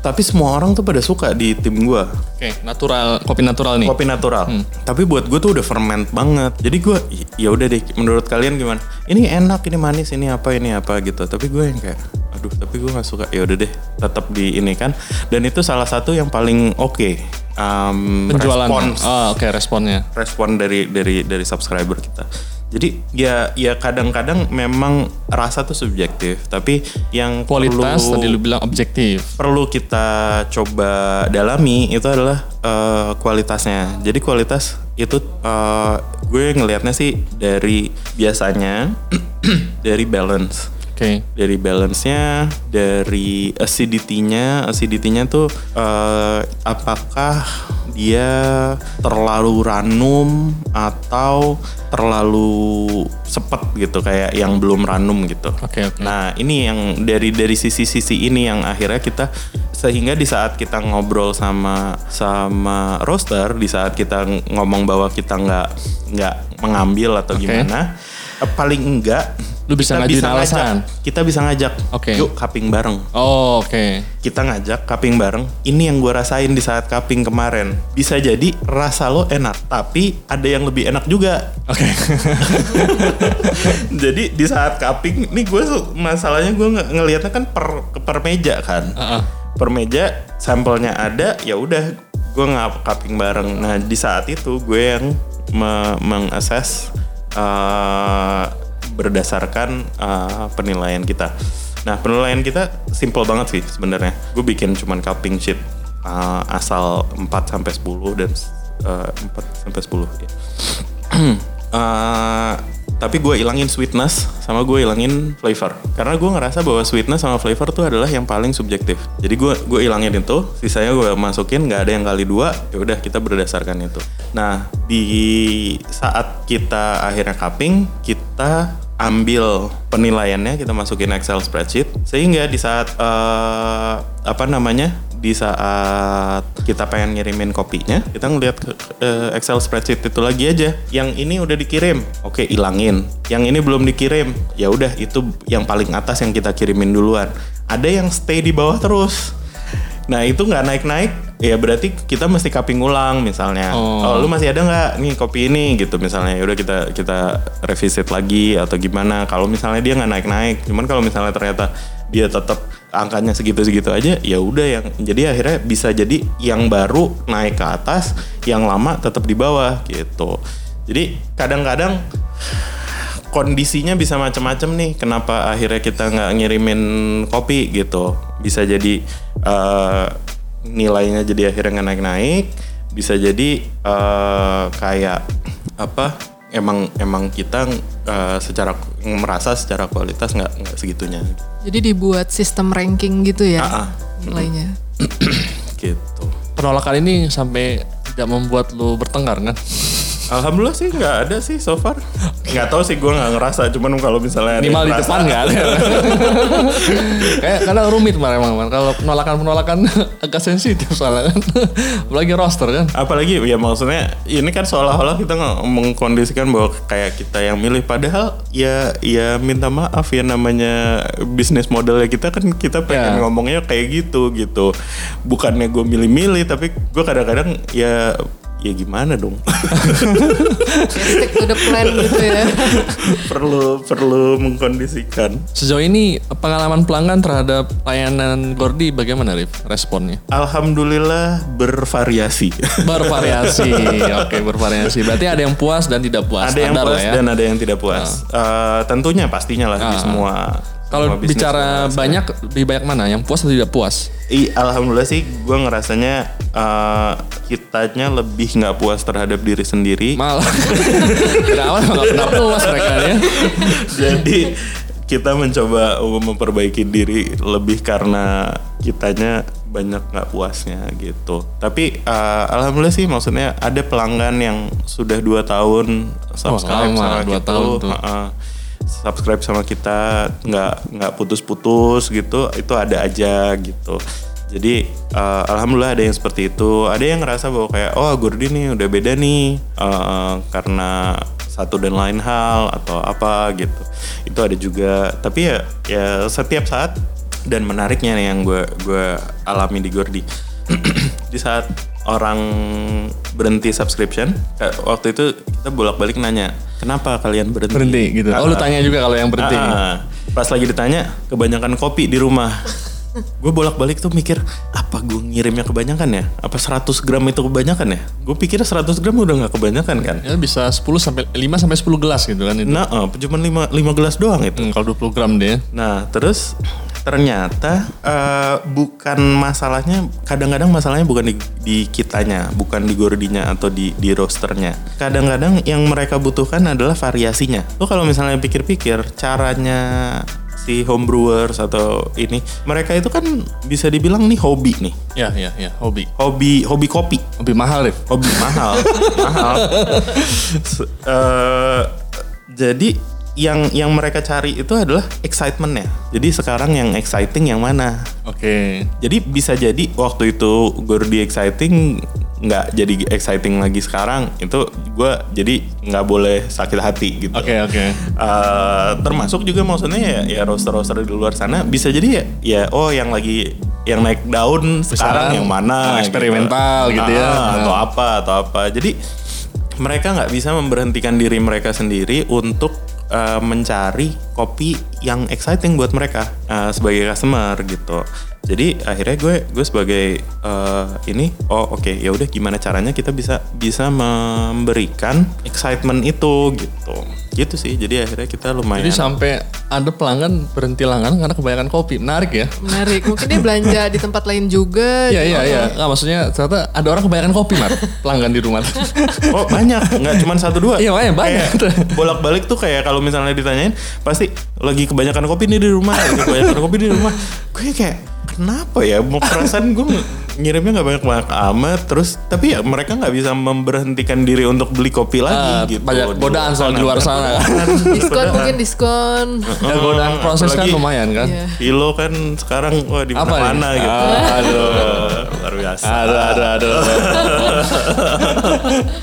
Tapi semua orang tuh pada suka di tim gue. Oke, natural, kopi natural nih. Kopi natural. Tapi buat gue tuh udah ferment banget. Jadi gue ya udah deh. Menurut kalian gimana? Ini enak, ini manis, ini apa, ini apa gitu. Tapi gue yang kayak, aduh, tapi gue nggak suka. Ya udah deh, tetap di ini kan. Dan itu salah satu yang paling oke. Um, Penjualan. respons Oh, oke responnya. respon dari dari dari subscriber kita. Jadi ya ya kadang-kadang memang rasa tuh subjektif, tapi yang Kualitas perlu, tadi lu bilang objektif. perlu kita coba dalami itu adalah eh, kualitasnya. Jadi kualitas itu eh, gue ngelihatnya sih dari biasanya dari balance Oke. dari balance-nya, dari acidity-nya, acidity-nya tuh eh, apakah dia terlalu ranum atau terlalu sepet gitu kayak yang belum ranum gitu. Oke, oke. Nah ini yang dari dari sisi-sisi ini yang akhirnya kita sehingga di saat kita ngobrol sama sama roster, di saat kita ngomong bahwa kita nggak nggak mengambil atau Oke. gimana, paling enggak Lu bisa kita ngajak- alasan. kita bisa ngajak, Oke. yuk cupping bareng. Oh, oke. Kita ngajak cupping bareng. Ini yang gue rasain di saat cupping kemarin. Bisa jadi rasa lo enak, tapi ada yang lebih enak juga. Oke. Jadi di saat nih gue su- masalahnya gue nge- ngelihatnya kan per per meja kan. Heeh. Per meja sampelnya ada, ya udah gue nggak cupping bareng. Nah di saat itu gue yang me- mengakses eh, berdasarkan eh, penilaian kita. Nah penilaian kita simple banget sih sebenarnya. Gue bikin cuman cupping sheet eh, asal 4 sampai 10 dan eh, 4 sampai 10 ya. Eh, tapi gue ilangin sweetness sama gue ilangin flavor. Karena gue ngerasa bahwa sweetness sama flavor tuh adalah yang paling subjektif. Jadi gue gue ilangin itu sisanya gue masukin nggak ada yang kali dua ya udah kita berdasarkan itu. Nah di saat kita akhirnya cupping kita ambil penilaiannya kita masukin Excel spreadsheet sehingga di saat eh, apa namanya di saat kita pengen ngirimin kopinya kita ngeliat ke eh, Excel spreadsheet itu lagi aja. Yang ini udah dikirim. Oke ilangin. Yang ini belum dikirim. Ya udah itu yang paling atas yang kita kirimin duluan. Ada yang stay di bawah terus nah itu nggak naik naik ya berarti kita mesti cupping ulang misalnya. Oh, lu masih ada nggak nih kopi ini gitu misalnya. Ya udah kita kita revisit lagi atau gimana. Kalau misalnya dia nggak naik-naik, cuman kalau misalnya ternyata dia tetap angkanya segitu-segitu aja, ya udah yang jadi akhirnya bisa jadi yang baru naik ke atas, yang lama tetap di bawah gitu. Jadi kadang-kadang kondisinya bisa macam-macam nih. Kenapa akhirnya kita nggak ngirimin kopi gitu? Bisa jadi eh, nilainya jadi akhirnya nggak naik-naik. Bisa jadi eh, kayak apa? Emang emang kita eh, secara merasa secara kualitas nggak nggak segitunya Jadi dibuat sistem ranking gitu ya Ah, ah. nilainya. gitu. Penolakan ini sampai tidak membuat lu bertengkar kan? Alhamdulillah sih nggak ada sih so far. Nggak tahu sih gue nggak ngerasa. Cuman kalau misalnya Minimal di depan nggak ada. Kayak kadang rumit Mar, emang Mar. Kalau penolakan-penolakan agak sensitif soalnya kan. Apalagi roster kan. Apalagi ya maksudnya ini kan seolah-olah kita mengkondisikan bahwa kayak kita yang milih padahal ya ya minta maaf ya namanya bisnis modelnya kita kan kita pengen Ya. ngomongnya kayak gitu gitu. Bukannya gue milih-milih tapi gue kadang-kadang ya ya gimana dong Kayak stick to the plan gitu ya. perlu perlu mengkondisikan Sejauh ini pengalaman pelanggan terhadap layanan Gordi bagaimana Rif responnya? Alhamdulillah bervariasi Bervariasi. Oke, bervariasi. Berarti ada yang puas dan tidak puas. ada yang Standar puas ya. dan ada yang tidak puas Eh, tentunya pastinya lah di Ah. semua Kalau bisnis bicara banyak, lebih banyak mana? Yang puas atau tidak puas? I, alhamdulillah sih gue ngerasanya eh, kitanya lebih nggak puas terhadap diri sendiri. Malah. Awal nggak pernah puas mereka ya. Jadi kita mencoba memperbaiki diri lebih karena kitanya banyak nggak puasnya gitu. Tapi eh, alhamdulillah sih maksudnya ada pelanggan yang sudah dua tahun subscribe lama, sama dua kita. tahun tuh. Heeh. Subscribe sama kita nggak nggak putus-putus gitu itu ada aja gitu. Jadi eh, alhamdulillah ada yang seperti itu. Ada yang ngerasa bahwa kayak oh Gordi nih udah beda nih eh, karena satu dan lain hal atau apa gitu. Itu ada juga. Tapi ya ya setiap saat dan menariknya nih yang gue gue alami di Gordi. di saat orang berhenti subscription, kayak waktu itu kita bolak-balik nanya, kenapa kalian berhenti? Berhenti gitu. Oh lu Ah, tanya juga kalau yang berhenti. Ah, pas lagi ditanya, kebanyakan kopi di rumah. gue bolak-balik tuh mikir, apa gue ngirimnya kebanyakan ya? Apa 100 gram itu kebanyakan ya? Gue pikir 100 gram udah nggak kebanyakan kan? Ya bisa 10 sampai 5 sampai 10 gelas gitu kan itu. Nah, eh, cuman 5, 5 gelas doang itu. Hmm, kalau 20 gram deh. Nah, terus ternyata eh, bukan masalahnya kadang-kadang masalahnya bukan di, di kitanya, bukan di gordinya atau di di rosternya. Kadang-kadang yang mereka butuhkan adalah variasinya. Lo kalau misalnya pikir-pikir caranya si homebrewers atau ini mereka itu kan bisa dibilang nih hobi nih. Ya, ya, ya, hobi. Hobi hobi kopi Lebih mahal, Rif. hobi mahal mahal eh, jadi yang yang mereka cari itu adalah excitementnya jadi sekarang yang exciting yang mana Oke. jadi bisa jadi waktu itu Gordy exciting nggak jadi exciting lagi sekarang itu gue jadi nggak boleh sakit hati gitu Oke, oke. Eh, termasuk juga maksudnya ya, ya roster-roster di luar sana bisa jadi ya, ya oh yang lagi yang naik daun sekarang yang mana eksperimental gitu ya. Ah, atau apa atau apa jadi mereka nggak bisa memberhentikan diri mereka sendiri untuk eh, mencari kopi yang exciting buat mereka eh, sebagai customer gitu jadi akhirnya gue gue sebagai eh, ini oh oke ya udah gimana caranya kita bisa bisa memberikan excitement itu gitu gitu sih jadi akhirnya kita lumayan Jadi sampai ada pelanggan berhenti langganan karena kebanyakan kopi. Menarik ya. Menarik. Mungkin dia belanja di tempat lain juga. Iya, gitu. iya, iya. Nggak, maksudnya ternyata ada orang kebanyakan kopi, Mar. Pelanggan di rumah. Oh banyak, nggak cuma satu dua. Iya, makanya banyak. bolak balik tuh kayak kalau misalnya ditanyain, pasti lagi kebanyakan kopi nih di rumah, lagi kebanyakan kopi di rumah. Gue kayak kenapa ya? Mau perasaan gue ngirimnya nggak banyak banyak amat, terus tapi ya mereka nggak bisa memberhentikan diri untuk beli kopi Ah, lagi gitu. banyak godaan soal di luar sana. Diskon mungkin diskon. Dan godaan proses kan lumayan kan. Iya. Kilo kan sekarang wah di mana ini? gitu. Ah, aduh. luar biasa. Aduh, aduh, aduh.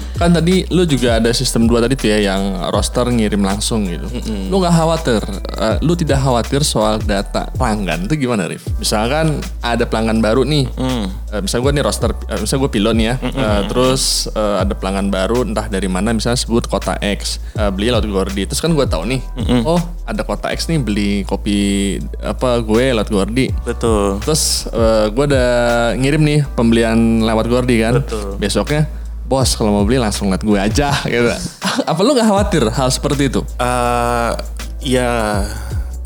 kan tadi lu juga ada sistem dua tadi tuh ya yang roster ngirim langsung gitu. Lu nggak khawatir, eh, lu tidak khawatir soal data pelanggan itu gimana Rif? Misalkan ada pelanggan baru nih, Hmm. eh, misalnya gue nih roster, eh, misalnya gue pilot nih ya, eh, terus eh, ada pelanggan baru entah dari mana misalnya sebut kota X, eh, beli lewat Gordi, terus kan gue tahu nih, oh ada kota X nih beli kopi apa gue lewat Gordi, Betul. terus eh, gue udah ngirim nih pembelian lewat Gordi kan, Betul. besoknya bos kalau mau beli langsung liat gue aja gitu. Apa lu gak khawatir hal seperti itu? Eh, ya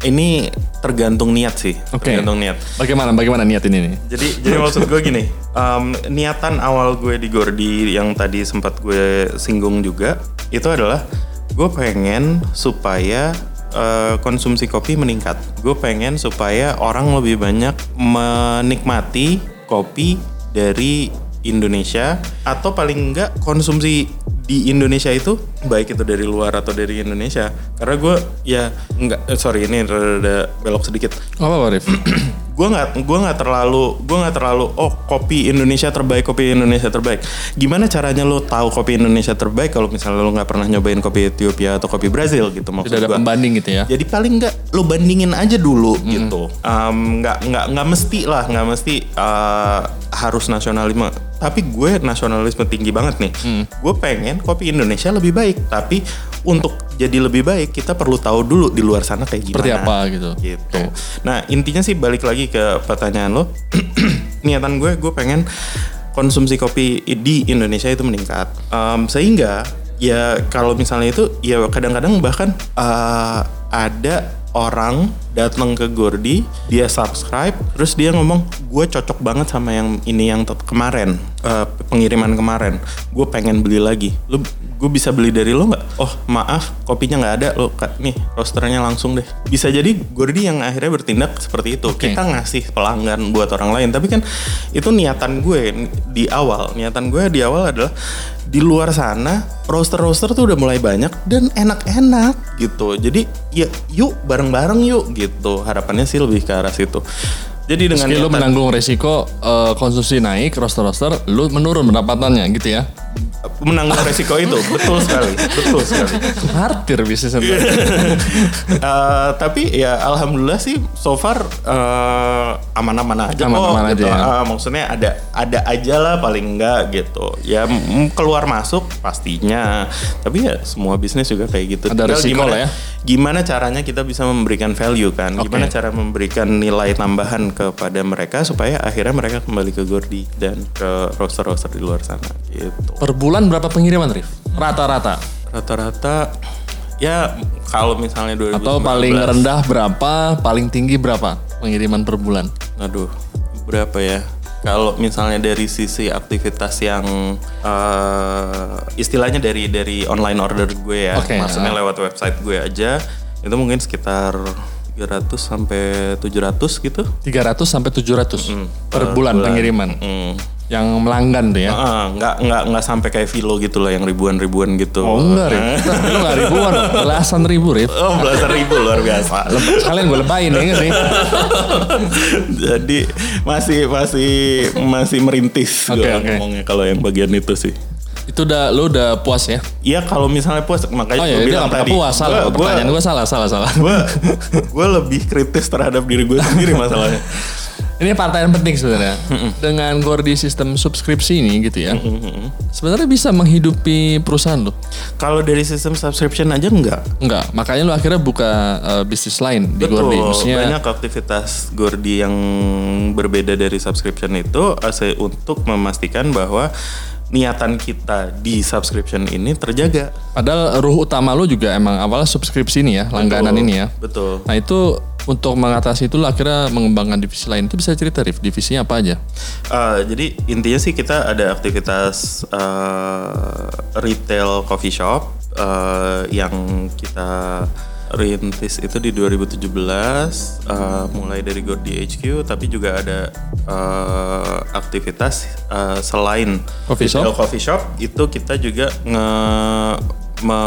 ini tergantung niat sih. Oke. Tergantung niat. Bagaimana bagaimana niat ini nih? Jadi jadi maksud gue gini, em, niatan awal gue di Gordi yang tadi sempat gue singgung juga itu adalah gue pengen supaya eh, konsumsi kopi meningkat. Gue pengen supaya orang lebih banyak menikmati kopi dari Indonesia atau paling enggak konsumsi di Indonesia itu baik itu dari luar atau dari Indonesia karena gue ya enggak eh, sorry ini rada belok sedikit Apa apa Rif? gue nggak gue nggak terlalu gue nggak terlalu oh kopi Indonesia terbaik kopi Indonesia terbaik. Gimana caranya lo tahu kopi Indonesia terbaik kalau misalnya lo nggak pernah nyobain kopi Ethiopia atau kopi Brazil gitu maksud Tidak ada gua. pembanding gitu ya? jadi paling nggak lo bandingin aja dulu gitu. Em, nggak nggak nggak mesti lah nggak mesti eh, harus nasionalisme. Tapi gue nasionalisme tinggi banget nih. Gue pengen kopi Indonesia lebih baik tapi untuk jadi lebih baik kita perlu tahu dulu di luar sana kayak gimana. Seperti apa gitu. gitu. Nah intinya sih balik lagi ke pertanyaan lo, niatan gue gue pengen konsumsi kopi di Indonesia itu meningkat, Em, sehingga ya kalau misalnya itu ya kadang-kadang bahkan eh, ada orang datang ke Gordi, dia subscribe, terus dia ngomong gue cocok banget sama yang ini yang kemarin eh, pengiriman kemarin, gue pengen beli lagi, lu gue bisa beli dari lo nggak? Oh maaf kopinya nggak ada lo Kak, nih rosternya langsung deh. Bisa jadi Gordi yang akhirnya bertindak seperti itu. Oke. Kita ngasih pelanggan buat orang lain, tapi kan itu niatan gue di awal. Niatan gue di awal adalah di luar sana roster-roster tuh udah mulai banyak dan enak-enak gitu. Jadi ya yuk bareng-bareng yuk gitu. Harapannya sih lebih ke arah situ. Jadi dengan Meski lu menanggung resiko eh, konsumsi naik, roster-roster, lu menurun pendapatannya gitu ya? Menanggung resiko itu betul sekali, betul sekali. Martir bisnis itu. Eh, tapi ya alhamdulillah sih so far eh, aman-aman aja Aman-aman kok gitu. aja ya. Eh, maksudnya ada ada aja lah paling enggak gitu. Ya keluar masuk pastinya. Tapi ya semua bisnis juga kayak gitu. Ada Tinggal resiko gimana, lah ya. Gimana caranya kita bisa memberikan value kan? Oke. Gimana cara memberikan nilai tambahan kepada mereka supaya akhirnya mereka kembali ke Gordi dan ke roster-roster di luar sana gitu. Per bulan berapa pengiriman, Rif? Rata-rata. Rata-rata ya kalau misalnya 2019 Atau paling rendah berapa, paling tinggi berapa pengiriman per bulan? Aduh, berapa ya? Kalau misalnya dari sisi aktivitas yang eh, istilahnya dari dari online order gue ya, Oke, maksudnya ah. lewat website gue aja, itu mungkin sekitar 300 sampai 700 gitu. 300 sampai 700 Hmm, per bulan, pengiriman. Hmm. Yang melanggan tuh ya. Ah, nggak nggak nggak sampai kayak Vilo gitu lah yang ribuan-ribuan gitu. Oh enggak. Lu enggak ribuan, belasan ribu, Rif. Oh belasan ribu luar biasa. Sekalian gue lebayin ya sih? Jadi masih masih masih merintis Oke, gue oke. ngomongnya kalau yang bagian itu sih. Itu udah lu udah puas ya? Iya kalau misalnya puas makanya Oh ya, gue bilang tadi. puas. Salah. Gua- Pertanyaan gue salah, salah, salah. gue gue lebih kritis terhadap diri gue sendiri masalahnya. Ini pertanyaan penting sebenarnya. Dengan Gordi sistem subskripsi ini gitu ya. Sebenarnya bisa menghidupi perusahaan lo. Kalau dari sistem subscription aja enggak. Enggak, makanya lu akhirnya buka eh, bisnis lain di Gordi. Maksudnya banyak aktivitas Gordi yang berbeda dari subscription itu ase- untuk memastikan bahwa niatan kita di subscription ini terjaga. padahal ruh utama lu juga emang awalnya subskripsi ini ya, langganan Betul, ini ya. Betul. Nah itu untuk mengatasi itu akhirnya mengembangkan divisi lain. Itu bisa cerita Rif, divisinya apa aja? Uh, jadi intinya sih kita ada aktivitas uh, retail coffee shop uh, yang kita rintis itu di 2017 uh, mulai dari Gordi HQ tapi juga ada uh, aktivitas uh, selain Coffee shop? retail coffee shop itu kita juga nge me,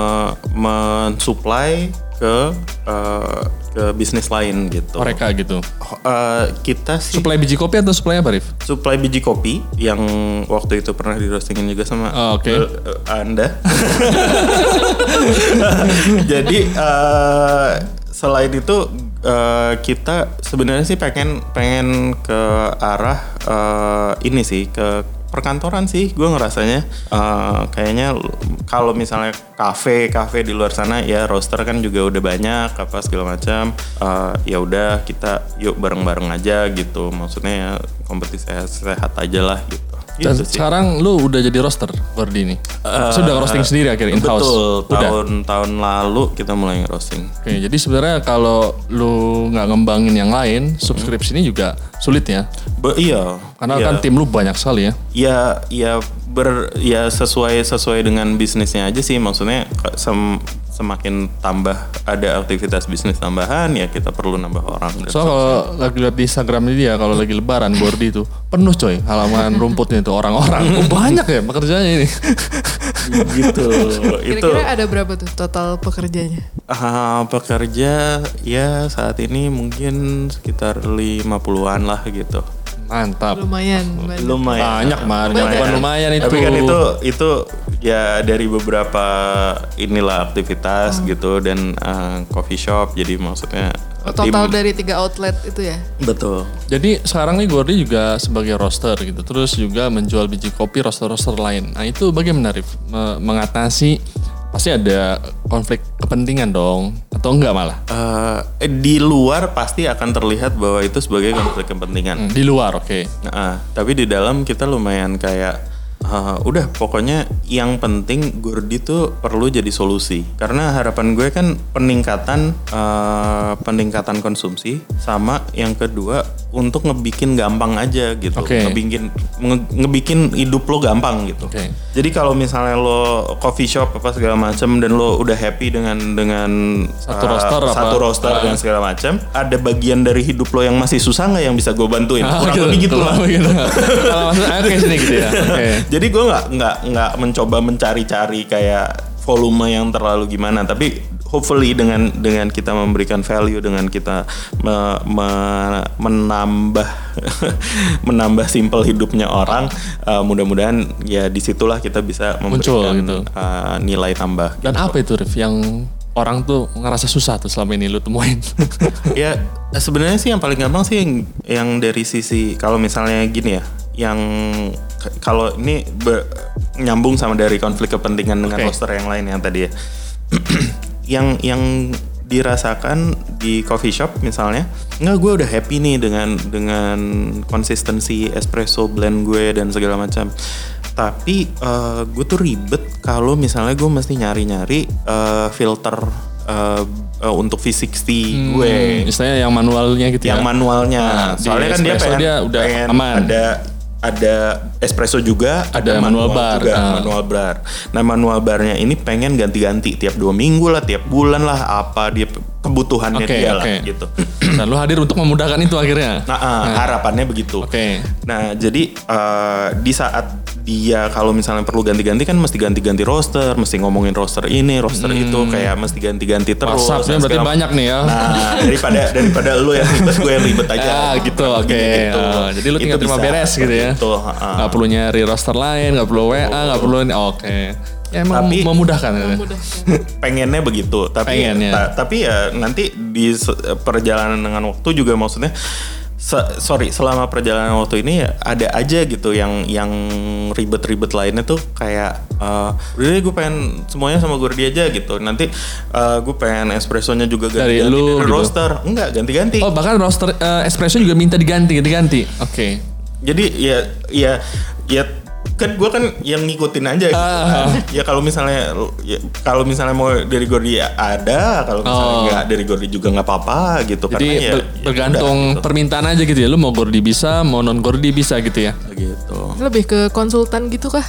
mensuplai ke uh, ke bisnis lain gitu. Mereka gitu. Uh, kita sih Suplai biji kopi atau suplai apa Rif? supply biji kopi yang waktu itu pernah di roastingin juga sama Oh, oke. eh, eh, Anda. Jadi eh, selain itu eh, kita sebenarnya sih pengen pengen ke arah eh, ini sih ke perkantoran sih gue ngerasanya eh, kayaknya kalau misalnya kafe kafe di luar sana ya roster kan juga udah banyak apa segala macam Eh, ya udah kita yuk bareng-bareng aja gitu. Maksudnya ya kompetisi sehat, sehat aja lah gitu Dan gitu sih. sekarang lu udah jadi roster Gordi ini. Sudah roasting sendiri akhirnya in house. Betul, tahun-tahun lalu kita mulai roasting. Oke, jadi sebenarnya kalau lu nggak ngembangin yang lain, subscription ini juga sulit ya. Be- iya. Karena iya. kan tim lu banyak sekali ya. ya ya ber ya sesuai sesuai dengan bisnisnya aja sih maksudnya sem- semakin tambah ada aktivitas bisnis tambahan ya kita perlu nambah orang So kalau lagi lihat di Instagram ini dia kalau lagi lebaran Gordi itu penuh coy halaman rumputnya itu orang-orang. Oh, banyak ya pekerjaannya ini. gitu itu Kira-kira ada berapa tuh total pekerjanya? ah, pekerja ya saat ini mungkin sekitar 50-an lah gitu Mantap. Lumayan. banyak. lumayan Banyak mah, Banyak. bukan lumayan itu. Tapi kan itu itu ya dari beberapa inilah aktivitas Hmm. gitu dan uh, coffee shop jadi maksudnya Oh, total tim- dari tiga outlet itu ya? betul. Jadi sekarang nih Gordi juga sebagai roster gitu, terus juga menjual biji kopi roster-roster lain. Nah itu bagaimana Rif? Me- mengatasi pasti ada konflik kepentingan dong, atau enggak malah? Eh, di luar pasti akan terlihat bahwa itu sebagai konflik kepentingan. Hmm, Di luar, oke. Nah, tapi di dalam kita lumayan kayak eh, udah pokoknya yang penting Gordi tuh perlu jadi solusi karena harapan gue kan peningkatan eh, peningkatan konsumsi sama yang kedua untuk ngebikin gampang aja gitu Oke. ngebikin nge- ngebikin hidup lo gampang gitu Oke. jadi kalau misalnya lo coffee shop apa segala macam dan lo udah happy dengan dengan Satu eh, roster apa? satu roster Ah. dan segala macam ada bagian dari hidup lo yang masih susah nggak yang bisa gue bantuin Ah, kurang lebih gitu lah lebih gitu. Kalau maksudnya oke sini gitu ya. Jadi gue nggak nggak nggak mencoba mencari-cari kayak volume yang terlalu gimana, tapi hopefully dengan dengan kita memberikan value, dengan kita me- me- menambah menambah simple hidupnya orang, uh, mudah-mudahan ya di situlah kita bisa Muncul memberikan gitu. uh, nilai tambah. Dan apa itu Rif yang orang tuh ngerasa susah tuh selama ini lu temuin? ya sebenarnya sih yang paling gampang sih yang, yang dari sisi kalau misalnya gini ya yang kalau ini be- nyambung sama dari konflik kepentingan dengan Oke. roster yang lain yang tadi ya yang yang dirasakan di coffee shop misalnya nggak gue udah happy nih dengan dengan konsistensi espresso blend gue dan segala macam tapi eh, gue tuh ribet kalau misalnya gue mesti nyari-nyari eh, filter eh, eh, untuk V60 gue Hmm, istilahnya yang manualnya gitu yang ya. manualnya. Nah, Soalnya kan dia pengen, dia udah pengen aman. ada ada espresso juga, Ada manual bar. juga, Ah. manual bar. Nah manual barnya ini pengen ganti-ganti tiap dua minggu lah, tiap bulan lah, apa dia kebutuhannya Oke, dia oke. lah gitu. Nah, lu hadir untuk memudahkan itu akhirnya. Nah, ah, harapannya begitu. Oke. Nah, jadi eh, di saat dia kalau misalnya perlu ganti-ganti kan mesti ganti-ganti roster, mesti ngomongin roster ini, roster itu kayak mesti ganti-ganti terus. WhatsApp-nya berarti segala- banyak nih ya. Nah, daripada daripada lu yang ribet, gue yang ribet aja. Ah, gitu, oke. Gitu. Ah, jadi lu tinggal Itu terima bisa, beres gitu ya. Gitu, ah. Nggak perlu nyari roster lain, nggak perlu WA, nggak perlu ini. Oke. Ya emang Tapi- memudahkan. ya. Mudah. pengennya begitu tapi Pengennya. ta- tapi ya nanti di perjalanan dengan waktu juga maksudnya se- sorry selama perjalanan waktu ini ya ada aja gitu yang yang ribet-ribet lainnya tuh kayak eh udah deh gue pengen semuanya sama gue aja gitu nanti eh, gue pengen espressonya juga Dari ganti-ganti lu dari gitu. roster enggak ganti-ganti Oh bahkan roster eh, espresso juga minta diganti, diganti. Oke. Jadi ya ya ya kan gue kan yang ngikutin aja gitu kan. ya kalau misalnya ya, kalau misalnya mau dari Gordi ada kalau misalnya Oh. nggak dari Gordi juga nggak apa-apa gitu Jadi karena ya, ber- ya bergantung udah, gitu. permintaan aja gitu ya. Lu mau gordi bisa, mau non gordi bisa gitu ya. gitu Lebih ke konsultan gitu kah?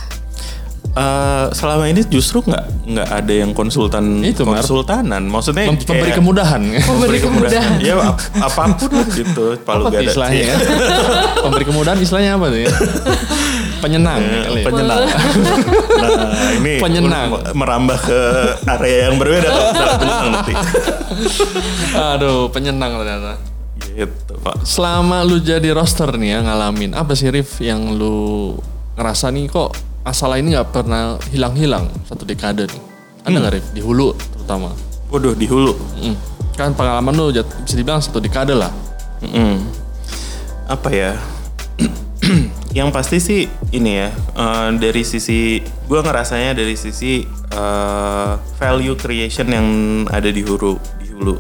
Eh, selama ini justru nggak nggak ada yang konsultan Itu, konsultanan maksudnya Mem- Memberi kemudahan. Memberi kemudahan. ya ap- apa pun lah gitu palu Apa tuh gada istilahnya ya? Memberi kemudahan istilahnya apa tuh ya? Penyenang kali ya. penyenang nah ini Penyenang. merambah ke area yang berbeda misalnya penyenang nanti Aduh, penyenang ternyata. gitu pak Selama lu jadi roster nih ya ngalamin apa sih Rif yang lu ngerasa nih kok masalah ini nggak pernah hilang-hilang satu dekade nih? Ada nggak Rif di hulu terutama? waduh di hulu Mm. Kan pengalaman lu jat- bisa dibilang satu dekade lah. Mm-mm. apa ya yang pasti sih ini ya eh, dari sisi gue ngerasanya dari sisi eh, value creation yang ada di hulu di hulu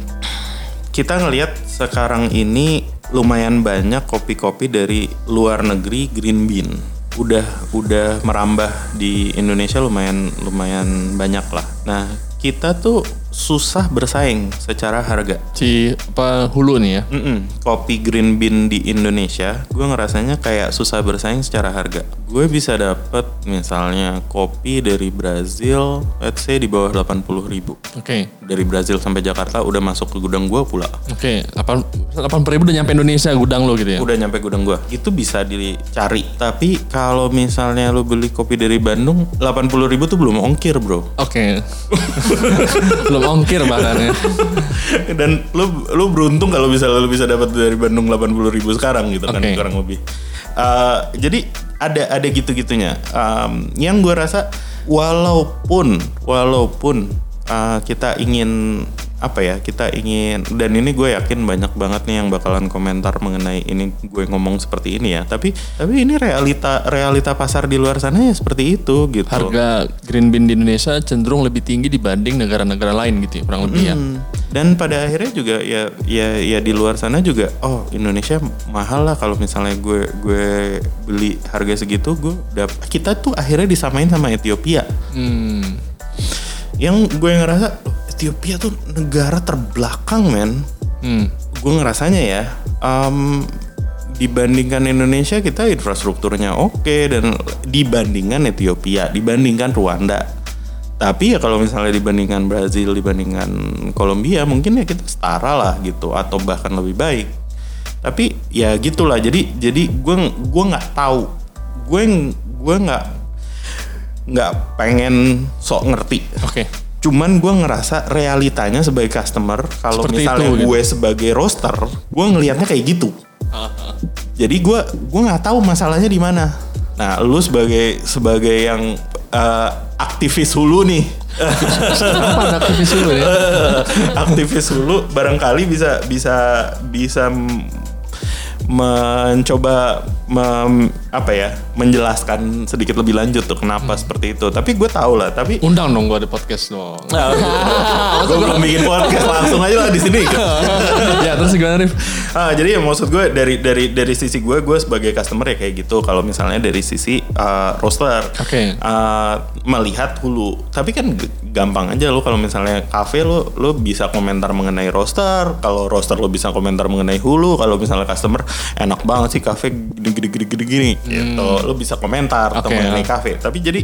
kita ngelihat sekarang ini lumayan banyak kopi-kopi dari luar negeri green bean udah udah merambah di Indonesia lumayan lumayan banyak lah. Nah kita tuh susah bersaing secara harga Si apa hulu nih ya. Mm-mm. kopi green bean di Indonesia, gue ngerasanya kayak susah bersaing secara harga. Gue bisa dapet misalnya kopi dari Brazil, let's say di bawah 80 ribu. Oke. Dari Brazil sampai Jakarta udah masuk ke gudang gue pula. Oke, delapan delapan ribu udah nyampe Indonesia gudang lo gitu ya? Udah nyampe gudang gue. Itu bisa dicari. Tapi kalau misalnya lu beli kopi dari Bandung, 80 ribu tuh belum ongkir bro. Oke. Belum ongkir bahkan ya. Dan lu lu beruntung kalau bisa lu bisa dapat dari Bandung 80 ribu sekarang gitu kan Oke. kurang lebih. Eh, jadi ada ada gitu-gitunya. Em, yang gue rasa walaupun walaupun eh, kita ingin apa ya kita ingin dan ini gue yakin banyak banget nih yang bakalan komentar mengenai ini gue ngomong seperti ini ya tapi tapi ini realita realita pasar di luar sana ya seperti itu gitu Harga green bean di Indonesia cenderung lebih tinggi dibanding negara-negara lain gitu ya, kurang lebih ya. Hmm. Dan pada akhirnya juga ya ya ya di luar sana juga oh Indonesia mahal lah kalau misalnya gue gue beli harga segitu gue dap kita tuh akhirnya disamain sama Ethiopia. Hmm. Yang gue ngerasa "Loh, Ethiopia tuh negara terbelakang men. Hmm. Gue ngerasanya ya em, dibandingkan Indonesia kita infrastrukturnya oke dan dibandingkan Ethiopia, dibandingkan Rwanda. Tapi ya kalau misalnya dibandingkan Brazil, dibandingkan Kolombia, mungkin ya kita setara lah gitu atau bahkan lebih baik. Tapi ya gitulah. Jadi jadi gue gue nggak tahu. Gue gue nggak nggak pengen sok ngerti. Oke. Cuman gue ngerasa realitanya sebagai customer kalau misalnya itu, gitu. gue sebagai roaster, gue ngelihatnya kayak gitu. Jadi gue gue nggak tahu masalahnya di mana. Nah, lu sebagai sebagai yang eh, aktivis hulu nih, Apa aktivis dulu ya? aktivis hulu barangkali bisa bisa bisa mencoba mem- apa ya menjelaskan sedikit lebih lanjut tuh kenapa seperti itu. Tapi gue tahu lah. Tapi Undang dong gue ada podcast dong. gue belum bikin podcast langsung aja lah di sini. ya terus gimana Rif? Ah, jadi ya maksud gue dari dari dari sisi gue gue sebagai customer ya kayak gitu. Kalau misalnya dari sisi uh, roaster, Oke. uh, melihat hulu. Tapi kan gampang aja lo kalau misalnya cafe lo lo bisa komentar mengenai roaster. Kalau roaster lo bisa komentar mengenai hulu. Kalau misalnya customer enak banget sih cafe gini gini gini gini gini gitu. Lo bisa komentar Oke, mengenai ya. kafe. Tapi jadi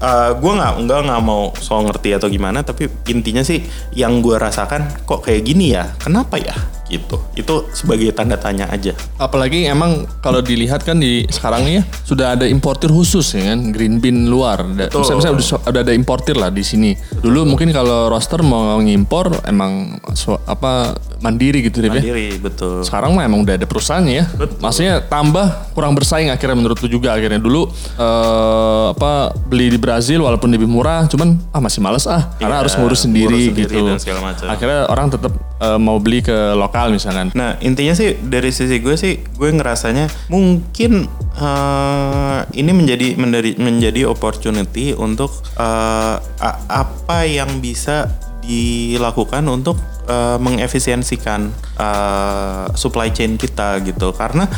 uh, gue nggak nggak nggak mau so ngerti atau gimana. Tapi intinya sih yang gue rasakan kok kayak gini ya. Kenapa ya? Gitu. Itu sebagai tanda tanya aja. Apalagi emang kalau dilihat kan di sekarang ya sudah ada importir khusus ya kan green bean luar. Betul. Misalnya, misalnya udah, ada importir lah di sini. Dulu mungkin kalau roster mau ngimpor emang su- apa mandiri gitu deh ya. Mandiri betul. Sekarang mah emang udah ada perusahaannya ya. Betul. Maksudnya tambah kurang bersaing akhirnya menurut lu juga akhirnya dulu eh, apa beli di Brazil walaupun lebih murah cuman ah masih males ah karena Iya, harus ngurus sendiri, ngurus sendiri gitu. dan segala macam. Akhirnya orang tetap eh, mau beli ke lokal misalkan. Nah intinya sih dari sisi gue sih gue ngerasanya mungkin eh, ini menjadi menjadi menjadi opportunity untuk a- apa yang bisa dilakukan untuk eh, mengefisiensikan eh, supply chain kita gitu karena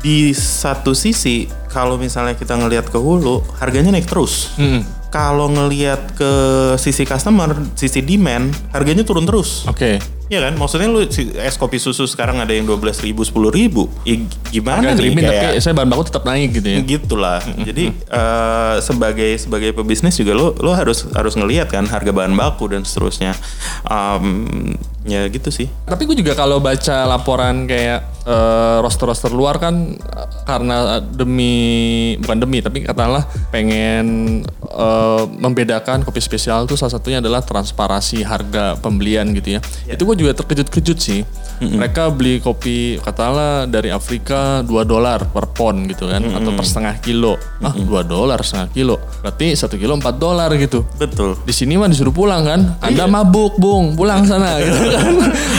di satu sisi kalau misalnya kita ngelihat ke hulu harganya naik terus Hmm. Kalau ngelihat ke sisi customer sisi demand harganya turun terus Oke. Iya kan, maksudnya lu si- es kopi susu sekarang ada yang 12 ribu, 10 ribu. Ya, gimana Harga nih kayak tapi saya bahan baku tetap naik gitu ya. gitulah. Jadi eh, sebagai sebagai pebisnis juga lo lo harus harus ngelihat kan harga bahan baku dan seterusnya. Em, ya gitu sih. Tapi gue juga kalau baca laporan kayak eh, roster-roster luar kan eh, karena demi bukan demi tapi katakanlah pengen eh, membedakan kopi spesial itu salah satunya adalah transparasi harga pembelian gitu ya. Itu gue juga terkejut-kejut sih. Mereka beli kopi katakanlah dari Afrika 2 dolar per pon gitu kan atau per setengah kilo. Ah 2 dolar setengah kilo. Berarti satu kilo 4 dolar gitu. Betul. Di sini mah disuruh pulang kan. Anda mabuk, Bung. Pulang sana gitu kan.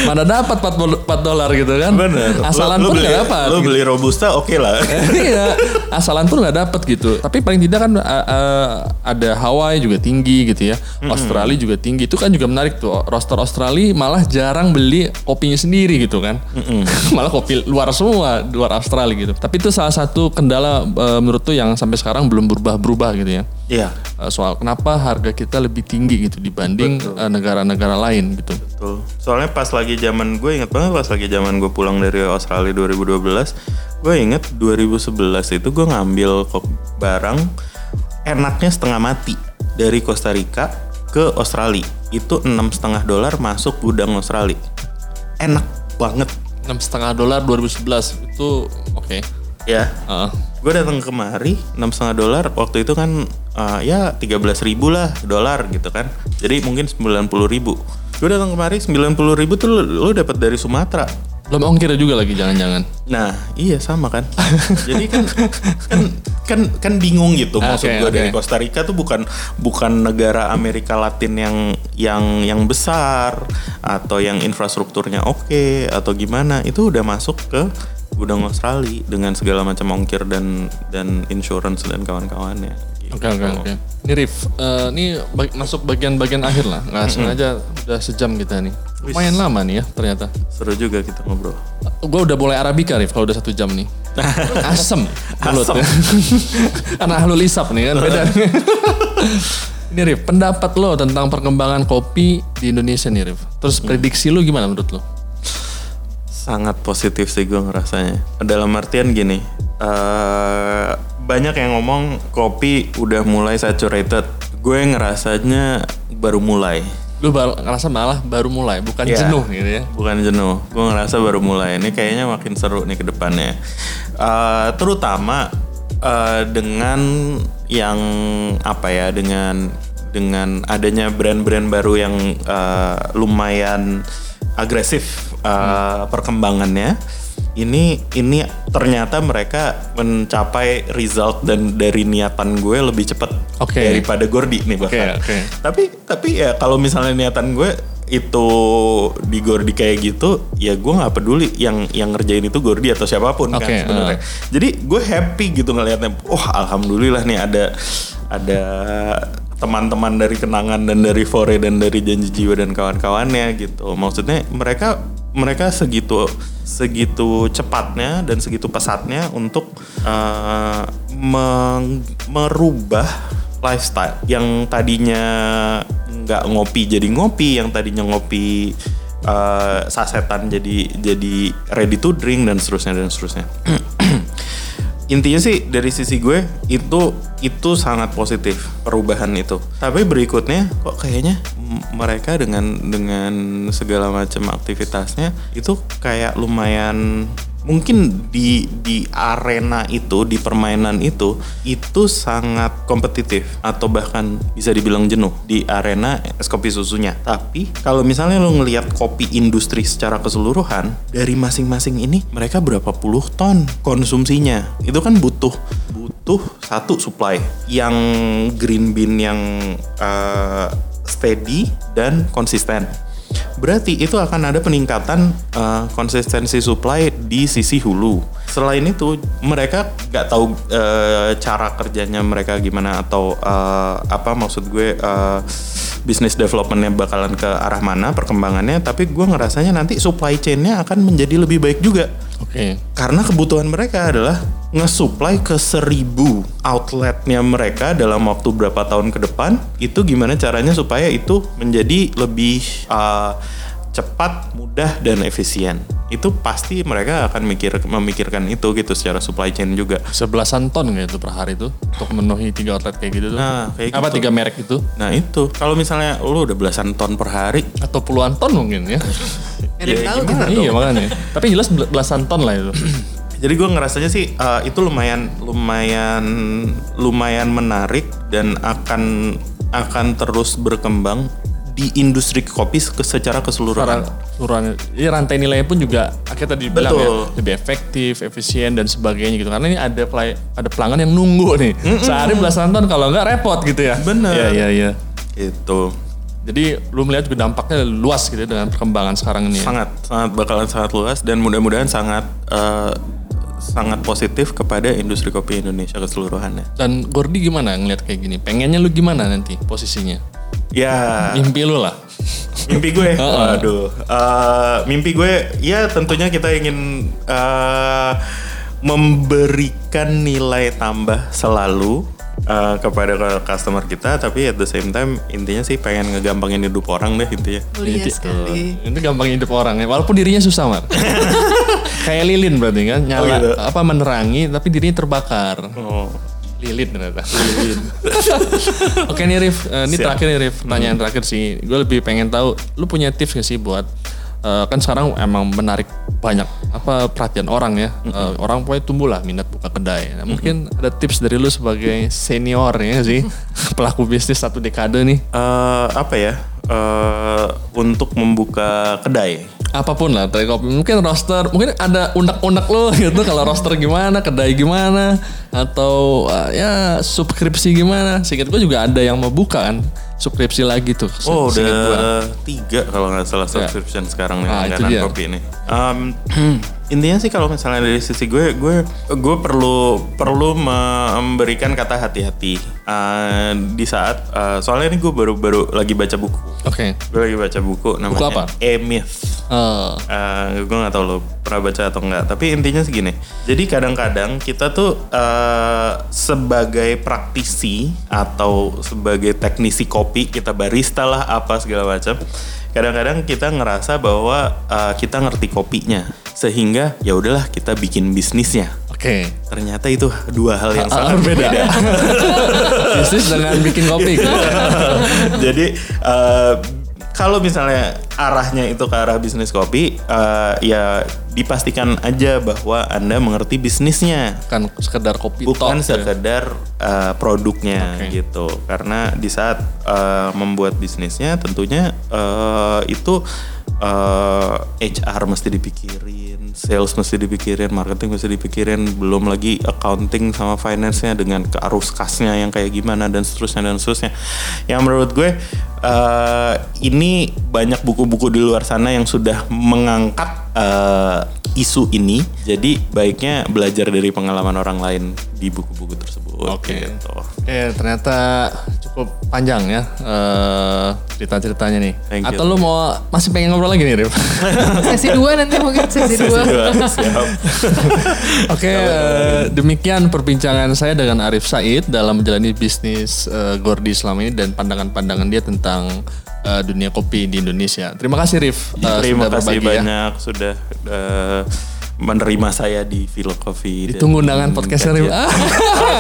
Mana dapat 4 dolar gitu kan. Bener. Asalan Lo- lo pun beli- dapat. Lo gitu. beli robusta oke lah. iya, asalan pun nggak dapat gitu. Tapi paling tidak kan uh, uh, ada Hawaii juga tinggi gitu ya. Australia juga tinggi. Itu kan juga menarik tuh. Roster Australia malah jarang beli kopinya sendiri gitu kan. malah kopi luar semua, luar Australia gitu. Tapi itu salah satu kendala uh, menurut tuh yang sampai sekarang belum berubah-berubah gitu ya. Iya. Uh, soal kenapa harga kita lebih tinggi gitu dibanding uh, negara-negara lain gitu. Betul. Soalnya pas lagi zaman gue inget banget pas lagi zaman gue pulang dari Australia 2012, gue inget 2011 itu gue ngambil kop barang enaknya setengah mati dari Costa Rica ke Australia. Itu enam setengah dolar masuk gudang Australia. Enak banget enam setengah dolar 2011 itu oke. ya. Uh, Gue datang kemari enam setengah dolar waktu itu kan uh, ya 13 ribu lah dolar gitu kan. Jadi mungkin 90 ribu. Gue datang kemari 90 ribu tuh lo, lo dapat dari Sumatera. Belum ongkir juga lagi jangan-jangan. Nah, iya sama kan. Jadi kan kan kan kan bingung gitu maksud Oke, gue oke. dari Costa Rica tuh bukan bukan negara Amerika Latin yang yang yang besar atau yang infrastrukturnya oke atau gimana. Itu udah masuk ke gudang Australia dengan segala macam ongkir dan dan insurance dan kawan-kawannya. Gitu. Oke oke oke. Ini Rif, eh, ini bag- masuk bagian-bagian akhir lah. Nggak sengaja udah sejam kita nih. Lumayan lama nih ya ternyata. Seru juga kita ngobrol. Gue udah mulai Arabica Rif kalau udah satu jam nih. Asem mulut Asem. ya. Karena ahlu lisap nih kan beda. ini Rif, pendapat lo tentang perkembangan kopi di Indonesia nih Rif. Terus prediksi lo gimana menurut lo? sangat positif sih gue ngerasanya. Dalam artian gini, eh banyak yang ngomong kopi udah mulai saturated. Gue ngerasanya baru mulai. Lo baru ngerasa malah baru mulai, bukan Iya. jenuh gitu ya. Bukan jenuh. Gue ngerasa baru mulai. Ini kayaknya makin seru nih ke depannya. Eh, terutama eh, dengan yang apa ya, dengan dengan adanya brand-brand baru yang eh, lumayan agresif eh, perkembangannya. Ini ini ternyata mereka mencapai result dan dari niatan gue lebih cepat Oke. daripada Gordi nih bahkan. Oke, oke. Tapi tapi ya kalau misalnya niatan gue itu di Gordi kayak gitu, ya gue nggak peduli yang yang ngerjain itu Gordi atau siapa pun kan Oke, sebenarnya. Jadi gue happy gitu ngelihatnya. Wah alhamdulillah nih ada ada teman-teman dari kenangan dan dari Fore dan dari janji jiwa dan kawan-kawannya gitu. Maksudnya mereka mereka segitu segitu cepatnya dan segitu pesatnya untuk eh, meng- merubah lifestyle yang tadinya nggak ngopi jadi ngopi, yang tadinya ngopi eh, sasetan jadi jadi ready to drink dan seterusnya dan seterusnya. Intinya sih dari sisi gue itu itu sangat positif perubahan itu. Tapi berikutnya kok kayaknya mereka dengan dengan segala macam aktivitasnya itu kayak lumayan mungkin di di arena itu di permainan itu itu sangat kompetitif atau bahkan bisa dibilang jenuh di arena es kopi susunya. Tapi kalau misalnya lo ngelihat kopi industri secara keseluruhan dari masing-masing ini mereka berapa puluh ton konsumsinya? Itu kan butuh butuh satu supply yang green bean yang eh, steady dan konsisten Berarti itu akan ada peningkatan uh, konsistensi supply di sisi hulu. Selain itu, mereka nggak tahu uh, cara kerjanya mereka gimana atau uh, apa maksud gue uh, bisnis developmentnya bakalan ke arah mana perkembangannya. Tapi gue ngerasanya nanti supply chainnya akan menjadi lebih baik juga. Oke. Karena kebutuhan mereka adalah nge-supply ke seribu outletnya mereka dalam waktu berapa tahun ke depan. Itu gimana caranya supaya itu menjadi lebih uh, cepat, mudah, dan efisien. Itu pasti mereka akan mikir memikirkan itu gitu secara supply chain juga. Sebelasan ton gitu per hari tuh untuk memenuhi tiga outlet kayak gitu tuh. Nah, kayak Apa gitu. tiga merek itu? Nah itu kalau misalnya lu udah belasan ton per hari, Atau puluhan ton mungkin ya. Yang Ya, tahu gimana? kan. iya makanya. Tapi jelas bel- belasan ton lah itu. Jadi gue ngerasanya sih uh, itu lumayan lumayan lumayan menarik dan akan akan terus berkembang di industri kopi se- secara keseluruhan. Keseluruhan, ya rantai nilainya pun juga akhirnya tadi bilang ya lebih efektif, efisien dan sebagainya gitu. Karena ini ada pelay- ada pelanggan yang nunggu nih sehari belasan tahun kalau nggak repot gitu ya. Bener. Iya iya iya. Gitu. Jadi lu melihat juga dampaknya luas gitu ya dengan perkembangan sekarang ini. Ya. Sangat sangat bakalan sangat luas dan mudah-mudahan sangat eh, sangat positif kepada industri kopi Indonesia keseluruhannya. Dan Gordi gimana ngeliat kayak gini? Pengennya lu gimana nanti posisinya? Ya, Mimpi lu lah. mimpi gue. Waduh. Eh, mimpi gue ya tentunya kita ingin eh, memberikan nilai tambah selalu eh, kepada customer kita tapi at the same time intinya sih pengen ngegampangin hidup orang deh intinya. Mulia sekali. Itu gampang hidup orang ya. Walaupun dirinya susah, Mar. Kayak lilin berarti kan, nyala Oh, gitu. apa menerangi tapi dirinya terbakar. Oh. Lilin ternyata. Lilin. Oke nih Rif, Eh, ini Siap. terakhir nih Rif, pertanyaan terakhir sih. Gue lebih pengen tahu, lu punya tips gak sih buat eh, kan sekarang emang menarik banyak apa perhatian orang ya. Eh, orang pokoknya tumbuh lah minat buka kedai. Nah, mungkin ada tips dari lu sebagai senior ya sih, pelaku bisnis satu dekade nih. Eh, apa ya? Eh, untuk membuka kedai. apa pun lah dari kopi. Mungkin roster mungkin ada unek-unek lo gitu. Kalau roster gimana kedai gimana atau uh, ya subskripsi gimana. Singkat gue juga ada yang mau buka kan subskripsi lagi tuh Oh seingat gua. udah tiga kalau nggak salah subscription sekarang nih Ah, langganan dia. kopi ini. Um, intinya sih kalau misalnya dari sisi gue, gue gue perlu perlu memberikan kata hati-hati uh, di saat uh, soalnya ini gue baru-baru lagi baca buku. oke Gue lagi baca buku namanya apa? E-Myth. Eh, Uh, gue nggak tahu lo pernah baca atau enggak. Tapi intinya segini. Jadi kadang-kadang kita tuh uh, sebagai praktisi atau sebagai teknisi kopi kita barista lah apa segala macam kadang-kadang kita ngerasa bahwa uh, kita ngerti kopinya. Sehingga ya udahlah kita bikin bisnisnya. Oke. Ternyata itu dua hal yang sangat berbeda. berbeda. Bisnis dengan bikin kopi. Jadi eh, kalau misalnya arahnya itu ke arah bisnis kopi, eh, ya dipastikan aja bahwa anda mengerti bisnisnya, kan sekedar kopi bukan talk, ya. sekedar eh, produknya Oke. gitu. Karena di saat eh, membuat bisnisnya, tentunya eh, itu eh, HR mesti dipikirin, sales mesti dipikirin, marketing mesti dipikirin, belum lagi accounting sama finance-nya dengan arus kasnya yang kayak gimana dan seterusnya dan seterusnya. Yang menurut gue eh, ini banyak buku-buku di luar sana yang sudah mengangkat eh, isu ini. Jadi baiknya belajar dari pengalaman orang lain di buku-buku tersebut. Oke. gitu. Oke, ternyata cukup panjang ya eh, cerita-ceritanya nih. Thank you. Atau lu mau masih pengen ngobrol lagi nih, Rif? Sesi dua nanti mungkin sesi dua. Siap. Oke, eh, demikian perbincangan saya dengan Arif Said dalam menjalani bisnis eh, Gordi selama ini dan pandangan-pandangan dia tentang eh, dunia kopi di Indonesia. Terima kasih Rif eh, Terima sudah kasih berbagi ya. banyak sudah eh, menerima saya di Philo Coffee. Ditunggu undangan podcastnya Rif. kajian. Ah,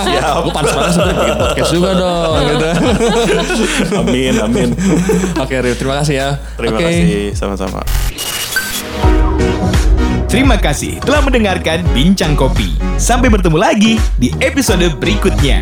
Siap. Gue panas banget sebenernya bikin podcast juga dong. Gitu. amin, amin. Oke Rif, terima kasih ya. Terima Oke. kasih sama-sama. Terima kasih telah mendengarkan Bincang Kopi. Sampai bertemu lagi di episode berikutnya.